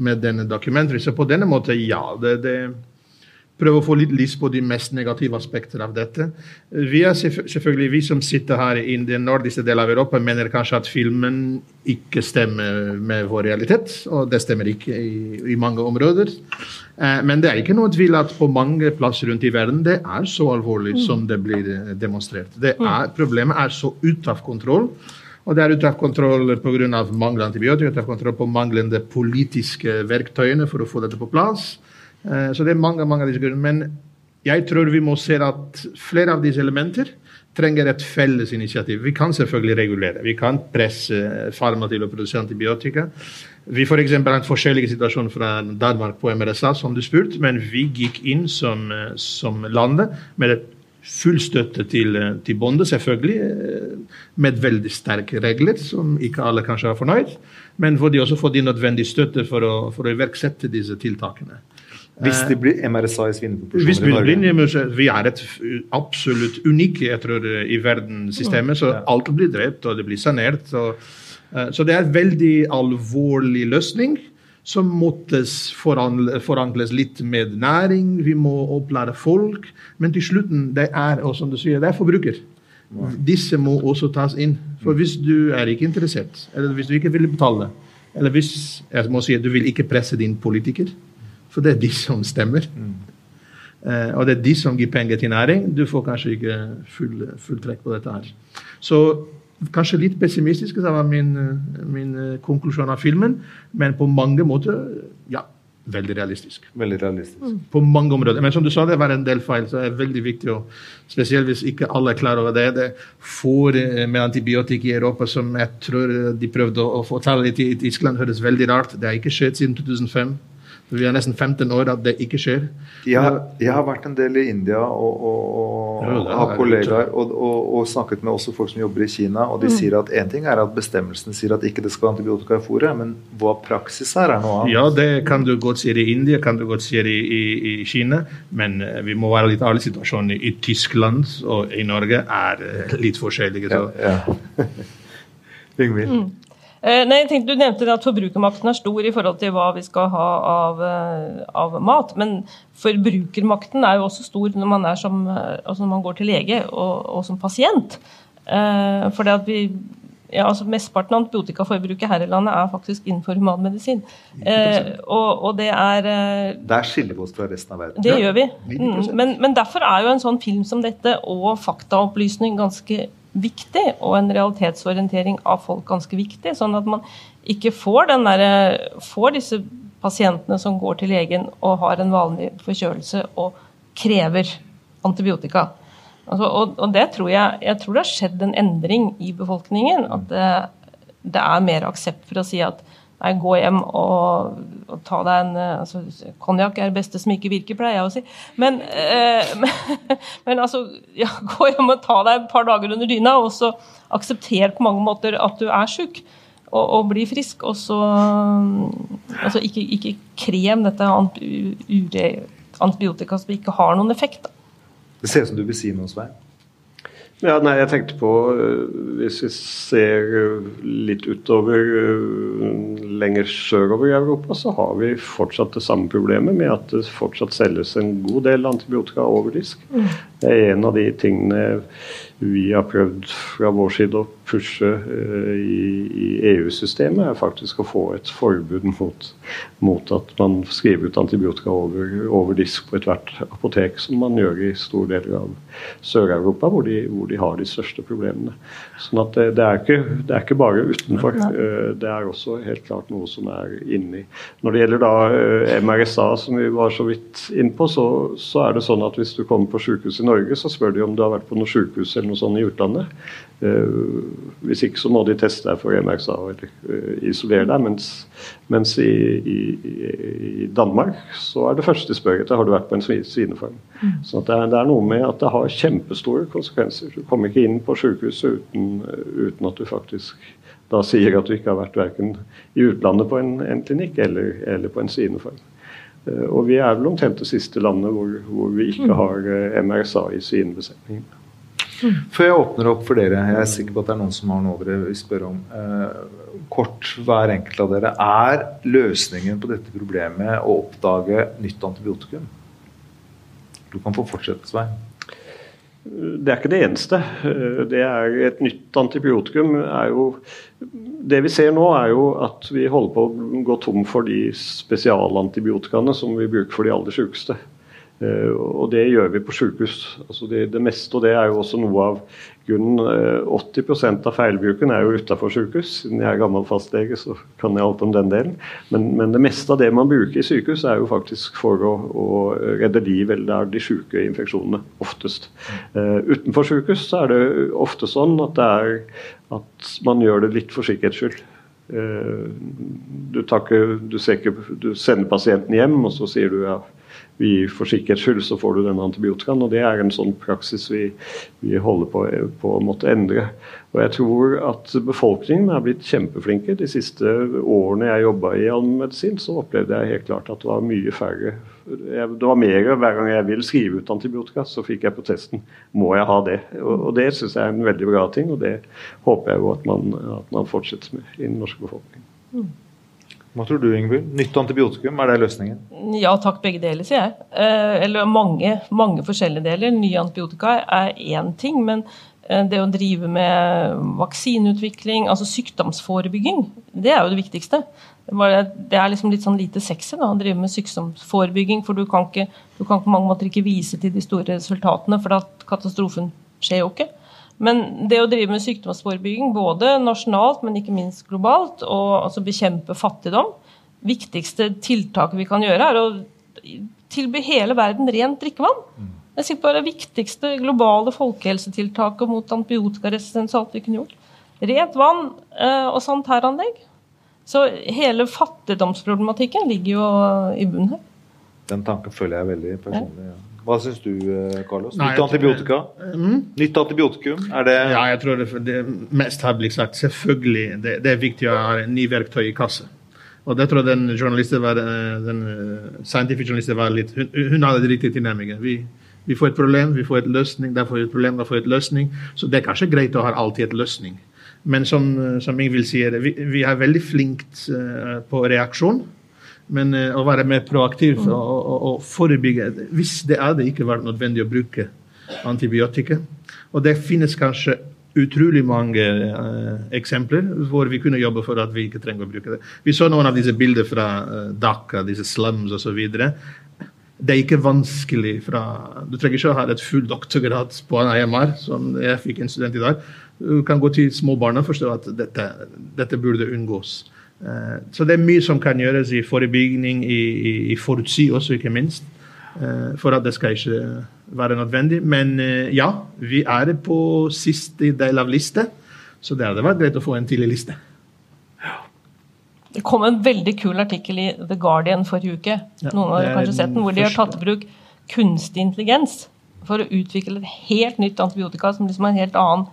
med denne dokumentaren. Så på denne måten, ja. det, det Prøve å få litt lys på de mest negative aspekter av dette. Vi selvfølgelig, vi som sitter her i den nordligste delen av Europa, mener kanskje at filmen ikke stemmer med vår realitet. Og det stemmer ikke i, i mange områder. Eh, Men det er ikke noe tvil at på mange plasser rundt i verden det er så alvorlig som det blir eh, demonstrert. Det er, problemet er så ute av kontroll. Og det er ute av kontroll pga. manglende antibiotika, ute av kontroll på manglende politiske verktøyene for å få dette på plass. Eh, Så det er mange, mange av disse grunnene. Men jeg tror vi må se at flere av disse elementer trenger et felles initiativ. Vi kan selvfølgelig regulere. Vi kan presse farma til å produsere antibiotika. Vi for har en forskjellig situasjon fra Danmark på MRSA, som du spurte, men vi gikk inn som, eh, som landet med full støtte til, eh, til bonde, selvfølgelig, eh, med veldig sterke regler, som ikke alle kanskje er fornøyd, men hvor de også får de nødvendige støtte for å, for å iverksette disse tiltakene. Hvis det blir MRSA i Hvis svinepopulasjoner Norge? begynner, vi er et absolutt unikt jeg tror, i verdenssystemet, så alt blir drept og det blir sanert. Og, eh, så det er en veldig alvorlig løsning som måttes forankles forankres litt med næring. Vi må opplære folk. Men til slutten, det er og som du sier, det er forbruker. Disse må også tas inn. For hvis du er ikke interessert, eller hvis du ikke vil betale, eller hvis jeg må si, du vil ikke presse din politiker, for det er de som stemmer. Eh, og det er de som gir penger til næring. Du får kanskje ikke full, full trekk på dette her. Så kanskje litt pessimistisk, det var min, min eh, konklusjon av filmen. Men på mange måter, ja, veldig realistisk. Veldig realistisk. På mange områder. Men som du sa, det var en del feil, så det er veldig viktig, å, spesielt hvis ikke alle er klar over det. Det får eh, med antibiotika i Europa som jeg tror de prøvde å, å få tall i i Tyskland, høres veldig rart. Det har ikke skjedd siden 2005. Vi er nesten 15 år at det ikke skjer. Jeg, har- jeg har vært en del i India og, og, og, Ja, har er kollegaer og, og, og snakket med også folk som jobber i Kina. Og de sier at én ting er at bestemmelsen sier at ikke det skal være antibiotika i fôret, men hva praksis er, er noe annet. Ja, det kan du godt si i India, kan du godt si i, i, i Kina. Men eh, vi må være litt ærlige. Situasjonen i Tyskland og i Norge er eh, litt forskjellige. Så. Ja. Yngvild? Eh, Nei, jeg tenkte Du nevnte at forbrukermakten er stor i forhold til hva vi skal ha av, eh, av mat. Men forbrukermakten er jo også stor når man, er som, eh, altså når man går til lege og, og som pasient. Eh, for det at vi ja, altså Mesteparten av antibiotikaforbruket her i landet er faktisk innenfor humanmedisin. Eh, og, og det er eh, Der skiller vi oss fra resten av verden. det gjør vi. Mm. Men, men derfor er jo en sånn film som dette og faktaopplysning ganske viktig, og en realitetsorientering av folk ganske viktig. Sånn at man ikke får, den der, får disse pasientene som går til legen og har en vanlig forkjølelse og krever antibiotika. Altså, og, og det tror jeg, jeg tror det har skjedd en endring i befolkningen. At det, det er mer aksept for å si at nei, gå hjem og, og ta deg en eh, altså, Konjakk er det beste som ikke virker, pleier jeg å si. Men, eh, men, men altså, ja, gå hjem og ta deg et par dager under dyna, og så aksepter på mange måter at du er sjuk. og, og bli frisk. Og så altså ikke, ikke krem dette antibiotika som ikke har noen effekt. Da. Det ser ut som du vil si noe, Svein? Ja, nei, jeg tenkte på øh, Hvis vi ser øh, litt utover øh, lenger sørover i Europa, så har vi fortsatt det samme problemet med at det fortsatt selges en god del antibiotika over disk. Mm. Det er en av de tingene vi har prøvd fra vår side å pushe uh, i, i EU-systemet, er faktisk å få et forbud mot, mot at man skriver ut antibiotika over, over, disk på ethvert apotek, som man gjør i store deler av Sør-Europa, hvor, hvor, de har de største problemene. Sånn at det, det, er, ikke, det er, ikke, bare utenfor. Uh, det er også helt klart noe som er inni. Når det gjelder da uh, MRSA, som vi var så vidt innpå, så, så er det sånn at hvis du kommer på sykehus i Norge, så spør de om du har vært på noe sykehus eller noe sånt i utlandet. Uh, hvis ikke så må de teste deg for MRSA eller uh, isolere deg. Mens, mens i, i, i, Danmark så er det første de spør etter har du vært på en svinefarm. Mm. Så det er, det, er, noe med at det har kjempestore konsekvenser. Du kommer ikke inn på sykehuset uten, uten at du faktisk da sier at du ikke har vært verken i utlandet på en, en klinikk eller, eller, på en svinefarm. Uh, og vi er vel omtrent det siste landet hvor, hvor vi ikke mm. har MRSA i svinebesetningen. Før jeg åpner opp for dere, jeg er sikker på at det er noen som har noe dere vil spørre om. Eh, kort hver enkelt av dere. Er løsningen på dette problemet å oppdage nytt antibiotikum? Du kan få fortsette, Svein. Det er ikke det eneste. Det er Et nytt antibiotikum jo Det vi ser nå, er jo at vi holder på å gå tom for de spesialantibiotikaene som vi bruker for de aller sykeste. Eh, og det gjør vi på sykehus. Altså det, det, meste, og det er jo også noe av grunnen. 80 eh, av feilbruken er jo utafor sykehus. Siden jeg er gammel fastlege, så kan jeg alt om den delen. Men, men, det meste av det man bruker i sykehus, er jo faktisk for å, å redde liv, eller det er de syke infeksjonene, oftest. Uh, utenfor sykehus så er det ofte sånn at, er, at man gjør det litt for sikkerhets skyld. Uh, du, du, du sender pasienten hjem, og så sier du ja vi for sikkerhets skyld så får du denne antibiotikaen. og Det er en sånn praksis vi, vi holder på, på, å måtte endre. Og Jeg tror at befolkningen er blitt kjempeflinke. De siste årene jeg jobba i allmennmedisin, så opplevde jeg helt klart at det var mye færre Det var mer hver gang jeg ville skrive ut antibiotika, så fikk jeg på testen må jeg ha det. Og, og Det syns jeg er en veldig bra ting, og det håper jeg jo at man, at man fortsetter med i den norske befolkningen. Mm. Hva tror du, Ingebjørg? Nytt antibiotikum, er det løsningen? Ja takk, begge deler, sier jeg. Eh, eller mange, mange forskjellige deler. Nye antibiotika er én ting, men eh, det å drive med vaksineutvikling, altså sykdomsforebygging, det er jo det viktigste. Det er liksom litt sånn lite sexy da, å drive med sykdomsforebygging, for du kan, ikke, du kan på mange måter ikke vise til de store resultatene, for at katastrofen skjer jo ikke. Men det å drive med sykdomsforebygging, både nasjonalt, men ikke minst globalt, og altså bekjempe fattigdom Viktigste tiltaket vi kan gjøre, er å tilby hele verden rent drikkevann. Jeg er bare Det viktigste globale folkehelsetiltaket mot antibiotikaresistens og alt vi kunne gjort. Rent vann eh, og sanitæranlegg. Så hele fattigdomsproblematikken ligger jo i bunnen her. Den tanken føler jeg veldig personlig. Ja. Hva syns du, eh, Carlos? Nytt antibiotika? Mm? Nytt antibiotikum? Er det Ja, jeg tror det, det mest har blitt sagt. Selvfølgelig. Det, det, er viktig å ha en ny verktøy i kassa. Og det tror jeg den journalisten var, eh, den eh, scientific journalisten var litt Hun, hun hadde det riktige tilnærmingen. Vi, vi får et problem, vi får et løsning, der får vi et problem, der får vi et løsning. Så det er kanskje greit å ha alltid et løsning. Men som, som Ingvild sier, vi, vi er veldig flinke på reaksjon. Men uh, å være mer proaktiv og, og, og, forebygge Hvis det det ikke vært nødvendig å bruke antibiotika. Og det finnes kanskje utrolig mange uh, eksempler hvor vi kunne jobbe for at vi ikke trenger å bruke det. Vi så noen av disse bilder fra uh, Dhaka, disse slums osv. Det er ikke vanskelig fra Du trenger ikke å ha et full doktorgrad på en AMR, som jeg fikk en student i dag. Du kan gå til småbarna og forstå at dette, dette burde unngås. Eh, så det er mye som kan gjøres i forebygging, i, i, i forutsi også, ikke minst. Eh, for at det skal ikke være nødvendig. Men eh, ja, vi er på siste del av liste, så det hadde vært greit å få en tidlig liste. Det kom en veldig kul artikkel i The Guardian forrige uke, noen har kanskje sett den, hvor de har tatt i bruk kunstig intelligens for å utvikle et helt nytt antibiotika som liksom har en helt annen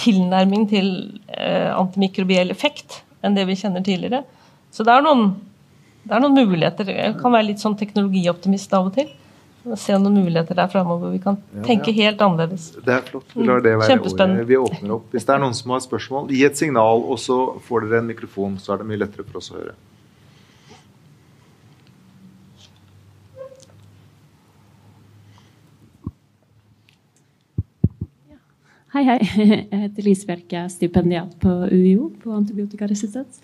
tilnærming til eh, antimikrobiell effekt enn det vi kjenner tidligere. Så det er noen, det er noen muligheter. Jeg kan være litt sånn teknologioptimist av og til. Se noen muligheter der framover. Vi kan tenke ja. helt annerledes. Det er flott. Vi lar det være ordet. Vi åpner opp. Hvis det er noen som har spørsmål, gi et signal, og så får dere en mikrofon. Så er det mye lettere for oss å høre. Hei, hei. Jeg heter Lise Bjerke, stipendiat på UiO på antibiotikaresistens.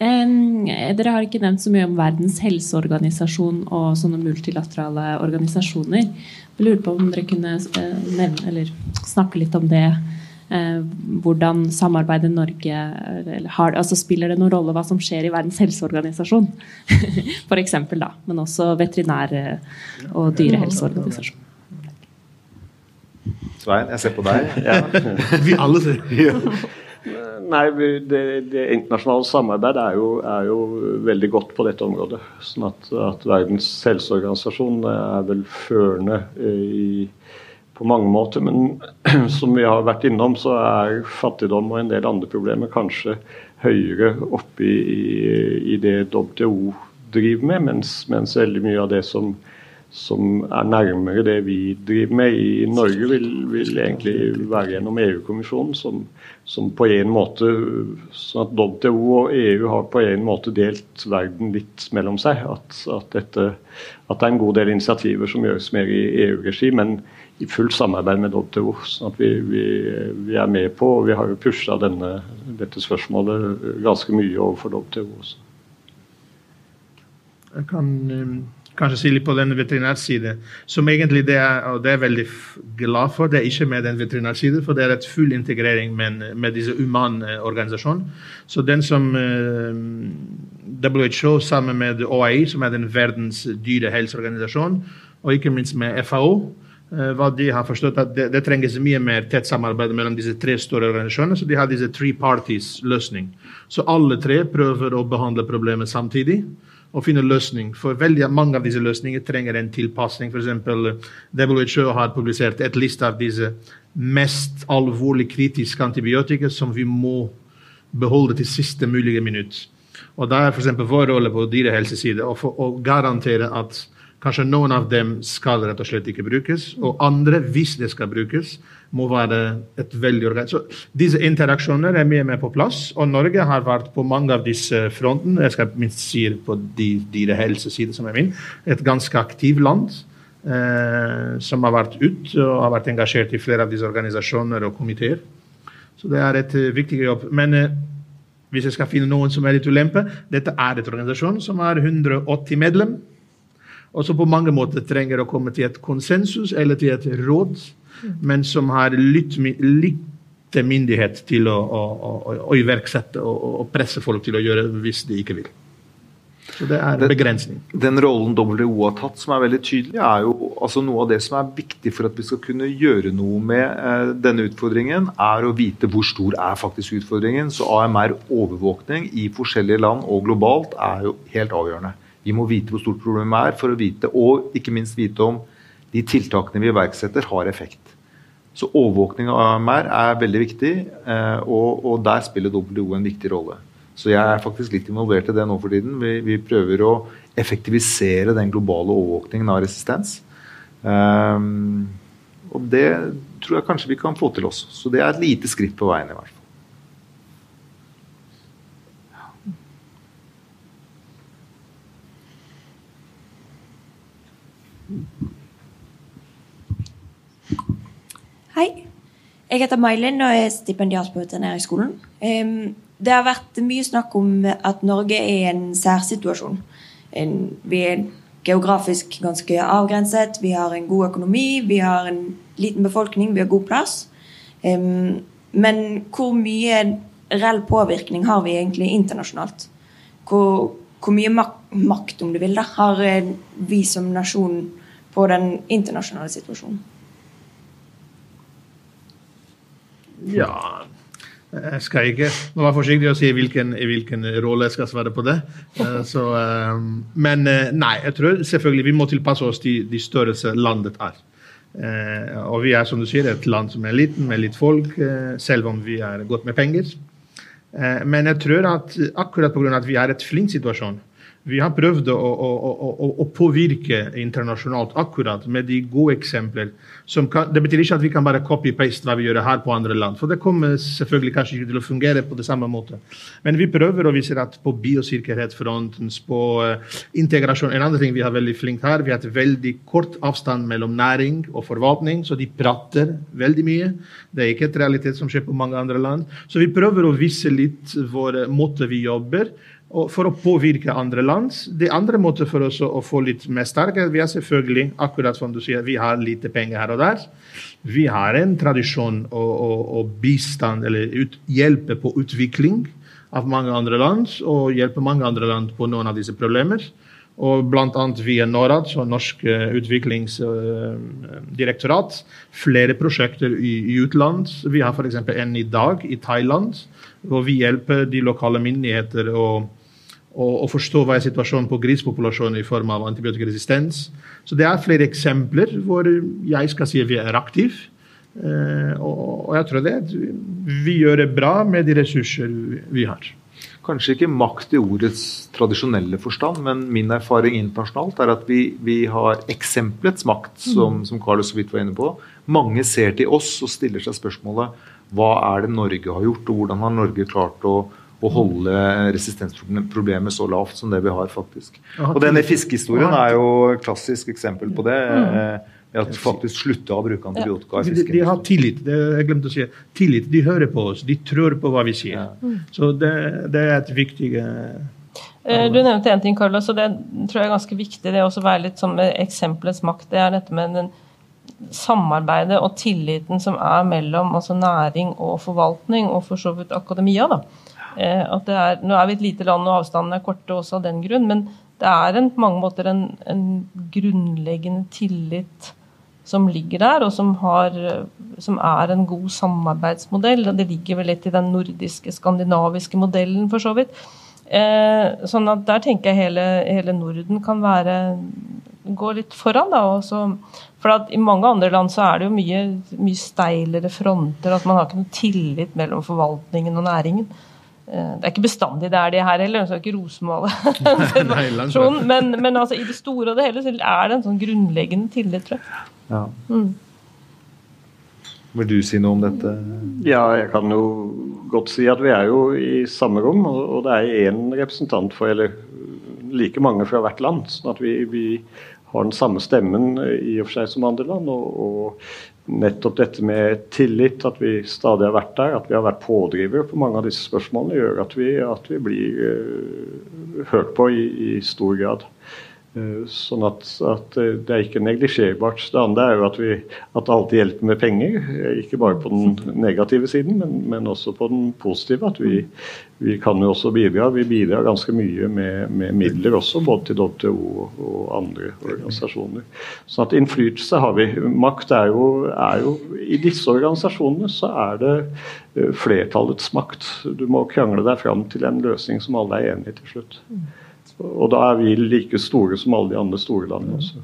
dere har ikke nevnt så mye om Verdens helseorganisasjon og sånne multilaterale organisasjoner. Jeg lurer på om dere kunne eh, nevne, eller snakke litt om det. Eh, hvordan samarbeidet Norge har, altså Spiller det noen rolle hva som skjer i Verdens helseorganisasjon? For eksempel, da. Men også veterinær- og dyrehelseorganisasjon. Svein, jeg ser på deg. Ja. Vi alle ser. Ja. Nei, det, det, internasjonale samarbeidet er jo, er jo, veldig godt på dette området. Sånn at, at Verdens helseorganisasjon er vel førende i, på mange måter. Men som vi har vært innom, så er fattigdom og en del andre problemer kanskje høyere oppe i, i, i det WTO driver med, mens, mens veldig mye av det som som er nærmere det vi driver med i Norge, vil, vil egentlig være gjennom EU-kommisjonen, som, som, på en måte sånn at WTO og EU har på en måte delt verden litt mellom seg. At, at, dette, at det er en god del initiativer som gjøres mer i EU-regi, men i fullt samarbeid med WTO. sånn at vi, vi, vi er med på, og vi har jo pusha dette spørsmålet ganske mye overfor WTO også. Jeg kan... Um kanskje si litt på den veterinærsiden, som egentlig det er, og det er veldig glad for. Det er ikke med den veterinærsiden, for det er et full integrering med, med disse humanorganisasjonene. Så den som eh, WHO sammen med OAI, som er den verdens dyrehelseorganisasjon, og ikke minst med FAO, uh, hva de har forstått at det, det, trenges mye mer tett samarbeid mellom disse tre store organisasjonene. Så de har disse three parties-løsning. Så alle tre prøver å behandle problemet samtidig å finne løsning. For veldig mange av disse løsningene trenger en tilpasning. F.eks. WHO har publisert et liste av disse mest alvorlig kritiske antibiotika som vi må beholde til siste mulige minutt. Og Da er f.eks. vår rolle på dyrehelseside å, å garantere at Kanskje noen av dem skal rett og slett ikke brukes, og andre, hvis det skal brukes, må være et veldig organ. Så disse interaksjoner er mye mer på plass, og Norge har vært på mange av disse frontene. Jeg skal minst si på de, dyrehelsesiden som er min. Et ganske aktivt land. Eh, som har vært ut og har vært engasjert i flere av disse organisasjoner og komiteer. Så det er et uh, viktig jobb. Men uh, hvis jeg skal finne noen som er litt ulempe Dette er et organisasjon som har 180 medlem, og som på mange måter trenger å komme til et konsensus eller til et råd, men som har litt, litt myndighet til å, å, å, iverksette og, og, presse folk til å gjøre hvis de ikke vil. Så det er en begrensning. Den rollen WHO har tatt, som er veldig tydelig, er jo altså noe av det som er viktig for at vi skal kunne gjøre noe med eh, denne utfordringen, er å vite hvor stor er faktisk utfordringen. Så AMR-overvåkning i forskjellige land og globalt er jo helt avgjørende. Vi må vite hvor stort problemet er, for å vite, og ikke minst vite om de tiltakene vi iverksetter, har effekt. Så overvåkning av AMR er veldig viktig, eh, og, og der spiller WHO en viktig rolle. Så jeg er faktisk litt involvert i det nå for tiden. Vi, vi prøver å effektivisere den globale overvåkningen av resistens. Um, og det tror jeg kanskje vi kan få til også. Så det er et lite skritt på veien i hvert fall. Hei. Jeg heter May-Linn og er stipendiat på Veterinærhøgskolen. Det har vært mye snakk om at Norge er i en særsituasjon. Vi er geografisk ganske avgrenset, vi har en god økonomi, vi har en liten befolkning, vi har god plass. Men hvor mye reell påvirkning har vi egentlig internasjonalt? Hvor, hvor mye makt, om du vil, da, har vi som nasjon på den internasjonale situasjonen? Ja Jeg skal ikke må være forsiktig og si hvilken, hvilken rolle jeg skal svare på det. Eh, så, eh, men eh, nei, jeg tror selvfølgelig vi må tilpasse oss til de størrelse landet er. Og vi er som du sier, et land som er liten, med litt folk, selv om vi er godt med penger. Eh, men jeg tror at akkurat pga. at vi er et flink situasjon, vi har prøvd å, å, å, å, påvirke internasjonalt akkurat med de gode eksempler. Kan, det betyr ikke at vi kan bare copy-paste hva vi gjør her på andre land. For det kommer selvfølgelig kanskje ikke til å fungere på det samme måte. Men vi prøver, og vi ser at på biosikkerhetsfronten, på uh, integrasjon En annen ting vi har veldig flink her, vi har et veldig kort avstand mellom næring og forvaltning, så de prater veldig mye. Det er ikke et realitet som skjer på mange andre land. Så vi prøver å vise litt vår måte vi jobber for å påvirke andre land. Det andre måten for oss å få litt mer sterke, Vi har selvfølgelig, akkurat som du sier, vi har lite penger her og der. Vi har en tradisjon og, bistand, eller ut, hjelpe på utvikling av mange andre land, og hjelpe mange andre land på noen av disse problemer. Og bl.a. via Norad, så Norsk eh, utviklingsdirektorat, flere prosjekter i, i utland. Vi har f.eks. en i dag i Thailand, hvor vi hjelper de lokale myndigheter å og, og forstå hva er situasjonen på grisepopulasjonen i form av antibiotikaresistens. Så det er flere eksempler hvor jeg skal si at vi er aktive. Eh, og, jeg tror det vi gjør det bra med de ressurser vi har. Kanskje ikke makt i ordets tradisjonelle forstand, men min erfaring internasjonalt er at vi, vi har eksempelets makt, som, mm. som Carlos så vidt var inne på. Mange ser til oss og stiller seg spørsmålet hva er det Norge har gjort, og hvordan har Norge klart å å holde resistensproblemet så lavt som det vi har, faktisk. Og denne fiskehistorien er jo et klassisk eksempel på det. Mm. Eh, at faktisk slutta å bruke antibiotika i fisken. De, de, har tillit. Det, jeg glemte å si. Tillit. De hører på oss. De tror på hva vi sier. Mm. Så det, det, er et viktig eh, Du nevnte en ting, Carlos, og det tror jeg er ganske viktig. Det å være litt med eksempelets makt. Det er dette med den samarbeidet og tilliten som er mellom altså næring og forvaltning, og for så vidt akademia. da. Eh, at det er, nå er vi et lite land, og avstandene er korte også av den grunn, men det er en, på mange måter en, en, grunnleggende tillit som ligger der, og som, har, som, er en god samarbeidsmodell. Det ligger vel litt i den nordiske, skandinaviske modellen, for så vidt. Eh, sånn at der tenker jeg hele, hele Norden kan være gå litt foran. da, også, for I mange andre land så er det jo mye, mye steilere fronter. at Man har ikke noe tillit mellom forvaltningen og næringen. Eh, det er ikke bestandig det er det her heller, jeg skal ikke rosemale men, men altså, i det store og det hele så er det en sånn grunnleggende tillit, tror jeg. Ja. Mm. Vil du si noe om dette? Ja, jeg kan jo godt si at vi er jo i samme rom, og det er én representant for eller like mange fra hvert land. sånn at vi, vi har den samme stemmen i og for seg som andre land. og, og nettopp dette med tillit, at vi stadig har vært der, at vi har vært pådrivere på mange av disse spørsmålene, gjør at vi, at vi blir uh, hørt på i, i stor grad. Eh, sånn at, at, eh, det er ikke neglisjerbart. Det andre er jo at, vi, at alltid hjelper med penger. Eh, ikke bare på den negative siden, men, men også på den positive. At vi, vi, kan jo også bidra. Vi bidrar ganske mye med, med midler også, både til WTO og andre organisasjoner. Sånn at innflytelse har vi. Makt er jo, er jo I disse organisasjonene så er det flertallets makt. Du må krangle deg fram til en løsning som alle er enige i til slutt. Og da er vi like store som alle de andre store landene også.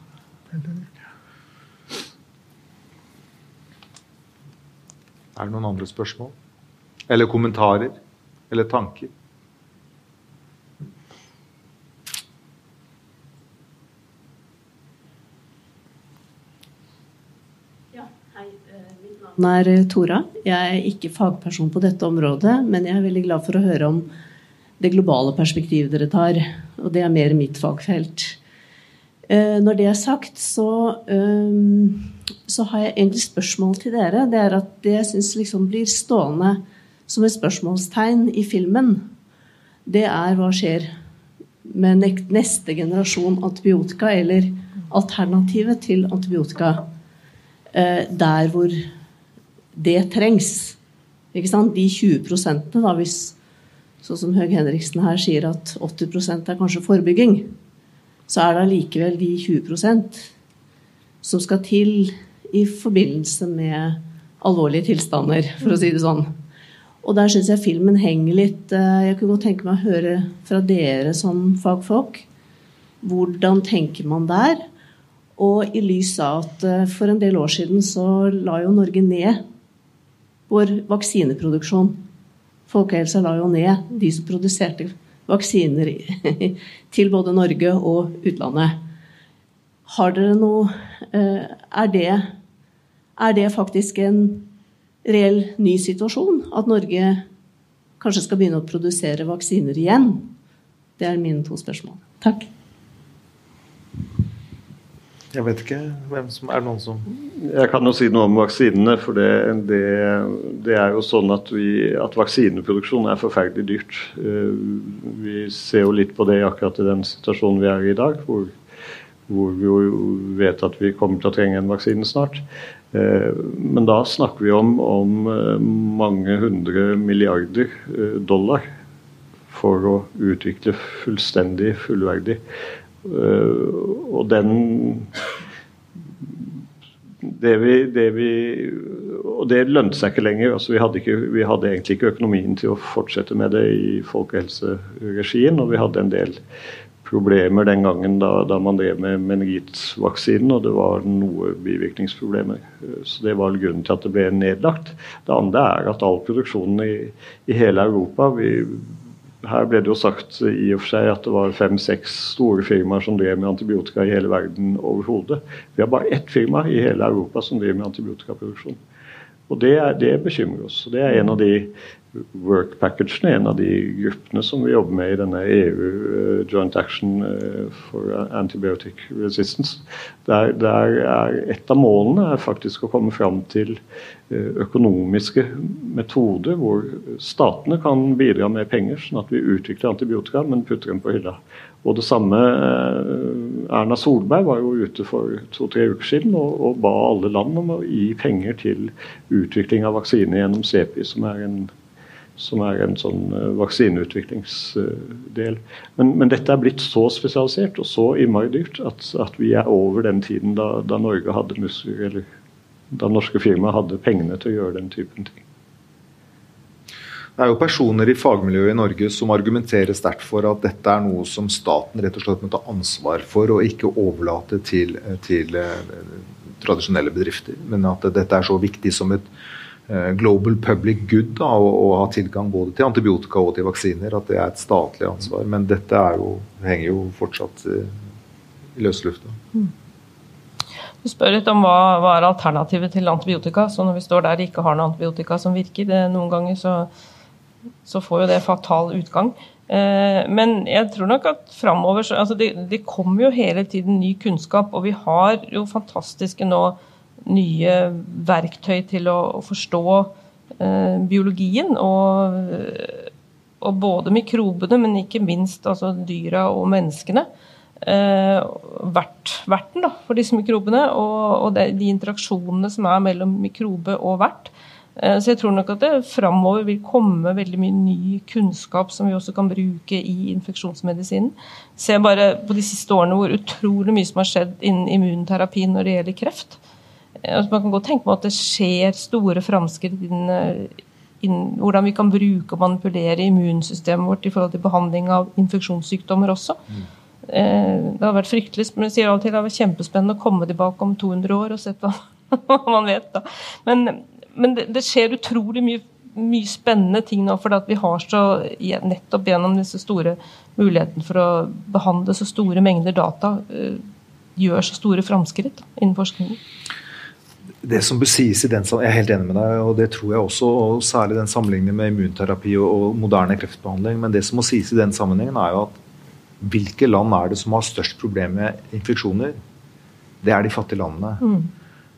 Er det noen andre spørsmål? Eller kommentarer? Eller tanker? navn er Tora. Jeg er ikke fagperson på dette området, men jeg er veldig glad for å høre om det globale perspektivet dere tar. Og det er mer mitt fagfelt. Eh, når det er sagt, så, eh, så har jeg egentlig spørsmål til dere. Det er at det jeg syns liksom blir stående som et spørsmålstegn i filmen, det er hva skjer med neste generasjon antibiotika, eller alternativet til antibiotika, eh, der hvor det trengs. Ikke sant? De 20 da, hvis sånn som Høg Henriksen her sier at 80% er kanskje forebygging, så er det allikevel de 20% som skal til i forbindelse med alvorlige tilstander, for å si det sånn. Og der syns jeg filmen henger litt eh, Jeg kunne godt tenke meg å høre fra dere som fagfolk. Hvordan tenker man der? Og i lys av at eh, for en del år siden så la jo Norge ned vår vaksineproduksjon Folkehelsa la jo ned de som produserte vaksiner til både Norge og utlandet. Har dere noe eh, er det, er det faktisk en reell ny situasjon? At Norge kanskje skal begynne å produsere vaksiner igjen? Det er mine to spørsmål. Takk. Jeg vet ikke hvem som er noen som Jeg kan jo si noe om vaksinene. For det, det, det er jo sånn at, vi, at, vaksineproduksjon er forferdelig dyrt. Eh, vi ser jo litt på det akkurat i den situasjonen vi er i i dag, hvor, hvor vi jo vet at vi kommer til å trenge en vaksine snart. Eh, men da snakker vi om, om eh, mange hundre milliarder dollar for å utvikle fullstendig fullverdig og den det vi, det vi, og det lønte seg ikke lenger. Altså, vi, hadde ikke, vi, hadde egentlig ikke økonomien til å fortsette med det i folkehelseregien. Og vi hadde en del problemer den gangen da, da man drev med meningittvaksinen, og det var noe bivirkningsproblemer. Så det var grunnen til at det ble nedlagt. Det andre er at all produksjonen i, i hele Europa vi her ble det jo sagt i og for seg at det var fem-seks store firmaer som drev med antibiotika i hele verden overhodet. Vi har bare ett firma i hele Europa som driver med antibiotikaproduksjon. Og det, er, det bekymrer oss. Det er en av de work packagene, en av de gruppene som vi jobber med i denne EU uh, Joint Action uh, for Antibiotic Resistance. Der, der, er Et av målene er faktisk å komme fram til økonomiske metoder hvor statene kan bidra med penger, sånn at vi utvikler antibiotika, men putter dem på hylla. Og det samme Erna Solberg var jo ute for to-tre uker siden og, og ba alle land om å gi penger til utvikling av vaksine gjennom CEPI, som er en som er en sånn uh, vaksineutviklingsdel. Men, men, dette er blitt så spesialisert og så innmari dyrt at, at, vi er over den tiden da, da Norge hadde muskler, eller da norske firmaer hadde pengene til å gjøre den typen ting. Det er jo personer i fagmiljøet i Norge som argumenterer sterkt for at dette er noe som staten rett og slett må ta ansvar for, og ikke overlate til, til uh, tradisjonelle bedrifter. Men at dette er så viktig som et Eh, global public good da, å, å, ha tilgang både til antibiotika og til vaksiner. At det er et statlig ansvar. Men dette jo, henger jo fortsatt i, i løse lufta. Mm. Du spør litt om hva, hva, er alternativet til antibiotika. Så når vi står der og ikke har noe antibiotika som virker, det, noen ganger så, så, får jo det fatal utgang. Eh, men jeg tror nok at framover altså det, det kommer jo hele tiden ny kunnskap, og vi har jo fantastiske nå nye verktøy til å, forstå eh, biologien. Og, og, både mikrobene, men ikke minst altså dyra og menneskene. Eh, vert, verten da, for disse mikrobene, og, og det, de interaksjonene som er mellom mikrobe og vert. Eh, så jeg tror nok at det framover vil komme veldig mye ny kunnskap som vi også kan bruke i infeksjonsmedisinen. Se bare på de siste årene hvor utrolig mye som har skjedd innen immunterapi når det gjelder kreft. Eh, altså man kan godt tenke på at det skjer store framskritt innen, eh, innen hvordan vi kan bruke og manipulere immunsystemet vårt i forhold til behandling av infeksjonssykdommer også. Mm. Det har vært fryktelig men jeg sier alltid, det har vært kjempespennende å komme tilbake om 200 år og sett hva man vet. da. Men, men det, det, skjer utrolig mye, mye spennende ting nå, for vi har så nettopp gjennom disse store mulighetene for å behandle så store mengder data, gjør så store framskritt innen forskningen det som bør sies i den Jeg er helt enig med deg, og det tror jeg også. og Særlig den sammenligningen med immunterapi og, og, moderne kreftbehandling. Men det som må sies i den sammenhengen, er jo at hvilke land er det som har størst problem med infeksjoner? Det er de fattige landene. Mm.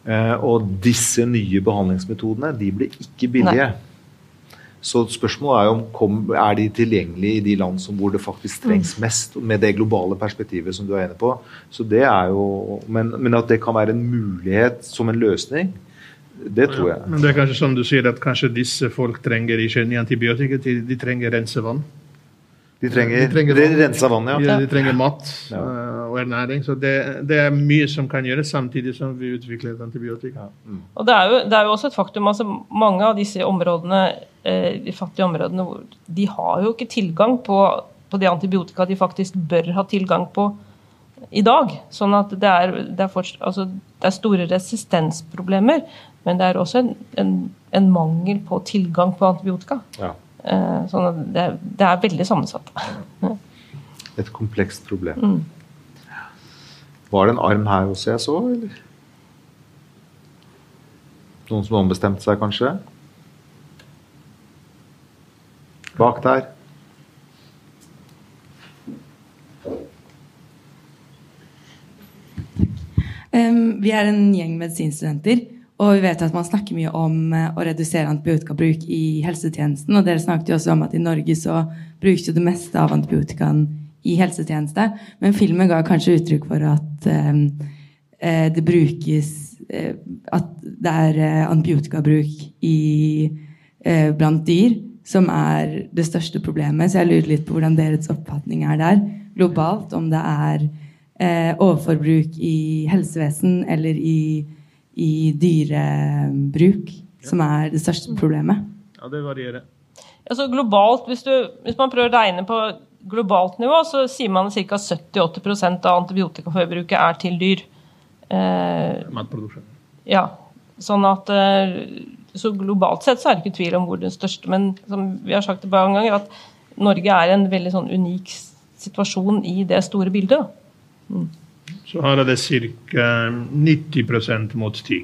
Eh, og disse nye behandlingsmetodene de blir ikke billige. Nei. Så spørsmålet er jo om kom, er de tilgjengelige i de land som, hvor det faktisk trengs mm. mest, med det globale perspektivet som du er enig på. Så det er jo, men, men at det kan være en mulighet som en løsning, det tror jeg. Ja, men det er kanskje sånn du sier at kanskje disse folk trenger ikke antibiotika, de trenger rensevann? De trenger, de trenger vann. rensa vann, ja. De, de trenger mat ja. uh, og ernæring. Så det, det, er mye som kan gjøres samtidig som vi utvikler et antibiotika. Mm. Og det er, jo, det er, jo, også et faktum altså Mange av disse områdene, eh, de fattige områdene, de har jo ikke tilgang på, på de antibiotika de faktisk bør ha tilgang på i dag. Sånn at det er, det er, fortsatt, altså, det er store resistensproblemer, men det er også en, en, en mangel på tilgang på antibiotika. Ja. Eh, sånn at det, det er veldig sammensatt. Et komplekst problem. Var det en arm her også jeg så, eller? Noen som ombestemte seg, kanskje? Bak der. Um, vi er en gjeng medisinstudenter, og vi vet at man snakker mye om uh, å redusere antibiotikabruk i helsetjenesten. Og dere snakket jo også om at i Norge så brukes jo det meste av antibiotikaen i helsetjeneste. Men filmen ga kanskje uttrykk for at um, uh, det brukes eh, At det er antibiotikabruk i, blant dyr som er det største problemet. Så jeg lurer litt på hvordan deres oppfatning er der globalt. Om det er eh, overforbruk i helsevesen eller i, i dyrebruk som er det største problemet. Ja, det varierer. Altså globalt, hvis, du, hvis, man prøver å regne på globalt nivå, så sier man at ca. 70-80 av antibiotikaforbruket er til dyr. Eh, Matproduksjon. Ja. Sånn at eh, Så globalt sett så er det ikke tvil om hvor den største Men som vi har sagt det mange ganger, at Norge er en veldig sånn unik situasjon i det store bildet. Mm. Så her er det ca. 90% mot 10.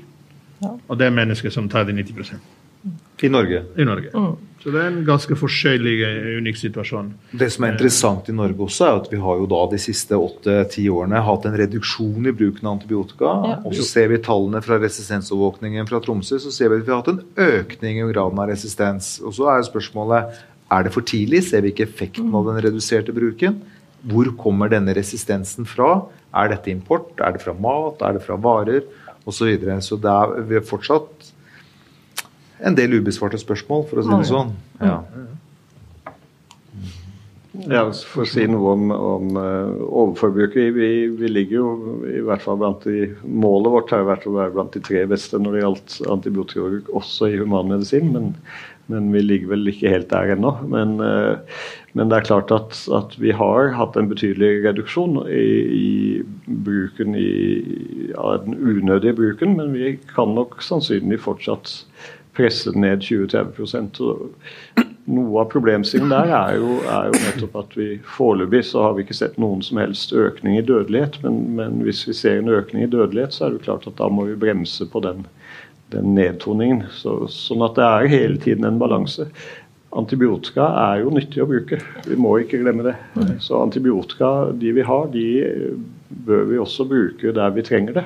Ja. Og det er mennesker som tar de 90% I Norge? I Norge. Mm. Så det er en ganske forskjellig, eh, unik situasjon. Det som er interessant i Norge også, er at vi har jo da de siste åtte-ti årene hatt en reduksjon i bruken av antibiotika. Ja. Og så ser vi tallene fra resistensovervåkningen fra Tromsø, så ser vi at vi har hatt en økning i graden av resistens. Og så er spørsmålet er det for tidlig? Ser vi ikke effekten av den reduserte bruken? Hvor kommer denne resistensen fra? Er dette import? Er det fra mat? Er det fra varer? Og så, videre. så det er, vi har fortsatt en del ubesvarte spørsmål, for å si det sånn. Ja. Ja, For å si noe om, om uh, overforbruket. Vi, vi, ligger jo i hvert fall blant de Målet vårt har vært å være blant de tre beste når det gjaldt antibiotikabruk, også i humanmedisin. Men, men vi ligger vel ikke helt der ennå. Men, uh, men det er klart at, at, vi har hatt en betydelig reduksjon i, i bruken i, av den unødige bruken, men vi kan nok sannsynlig fortsatt presse ned 20-30 Noe av problemstillingen der er jo, er jo, nettopp at vi foreløpig så har vi ikke sett noen som helst økning i dødelighet. Men, men, hvis vi ser en økning i dødelighet, så er det klart at da må vi bremse på den, den nedtoningen. Så, sånn at det er hele tiden en balanse. Antibiotika er jo nyttig å bruke, vi må ikke glemme det. Så antibiotika, de vi har, de bør vi også bruke der vi trenger det.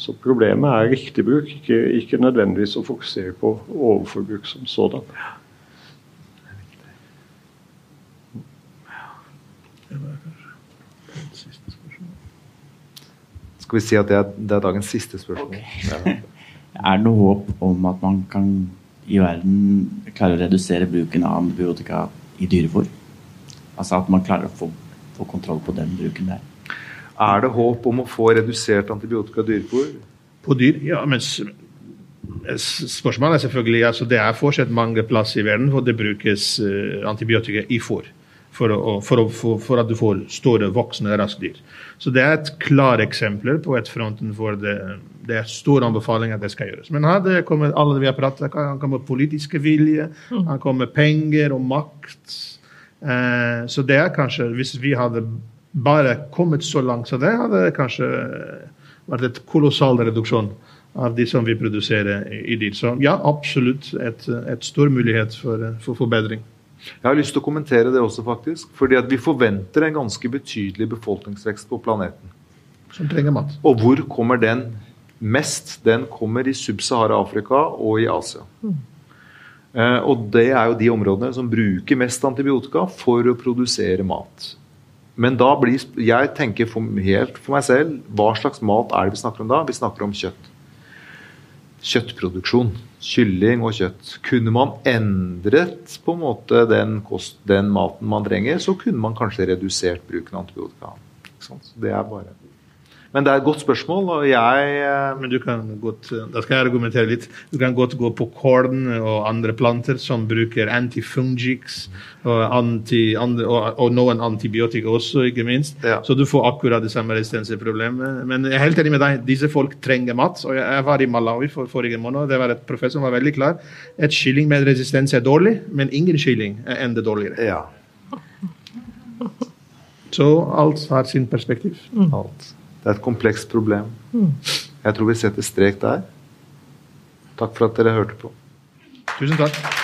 Så problemet er riktig bruk, ikke, ikke nødvendigvis å fokusere på overforbruk som sådan. Skal vi si at det er, det er dagens siste spørsmål? Okay. Er det noe håp om at man kan i verden klare å redusere bruken av antibiotika i dyrefòr? Altså at man klarer å få, få, kontroll på den bruken der. Er det håp om å få redusert antibiotika i dyrefòr? På dyr? Ja, men spørsmålet er selvfølgelig altså Det er fortsatt mange plasser i verden hvor det brukes uh, antibiotika i fôr for, å, for, å, for, for, at du får store, voksne raskdyr. Så det er et klart eksempel på et fronten hvor det, det er stor anbefaling at det skal gjøres. Men her det kommer alle vi har pratet kan komme politiske vilje, han kommer komme penger og makt. Eh, så det er kanskje, hvis vi hadde bare kommet så langt så det, hadde det kanskje vært et kolossal reduksjon av de som vi produserer i dyr. Så ja, absolutt et, et stor mulighet for, for forbedring. Jeg har lyst til å kommentere det også, faktisk. fordi at vi forventer en ganske betydelig befolkningsvekst på planeten. Som trenger mat. Og hvor kommer den mest? Den kommer i Sub-Sahara-Afrika og i Asia. Mm. Eh, og det er jo de områdene som bruker mest antibiotika for å produsere mat. Men da blir Jeg tenker for, helt for meg selv hva slags mat er det vi snakker om da? Vi snakker om kjøtt. Kjøttproduksjon kylling og kjøtt. Kunne man endret på en måte den, kost, den maten man trenger, så kunne man kanskje redusert bruken av antibiotika. Det er bare Men det er et godt spørsmål, og jeg eh, Men du kan godt, da skal jeg argumentere litt. Du kan godt gå på korn og andre planter som bruker antifungics og, anti, andre, og, og noen antibiotika også, ikke minst. Ja. Så du får akkurat det samme resistenseproblemet. Men jeg er helt enig med deg, disse folk trenger mat. Og jeg, var i Malawi for forrige måned, det var et professor som var veldig klar. Et kylling med resistens er dårlig, men ingen kylling er enda dårligere. Ja. Så alt har sin perspektiv. Alt. Det er et komplekst problem. Jeg tror vi setter strek der. Takk for at dere hørte på. Tusen takk.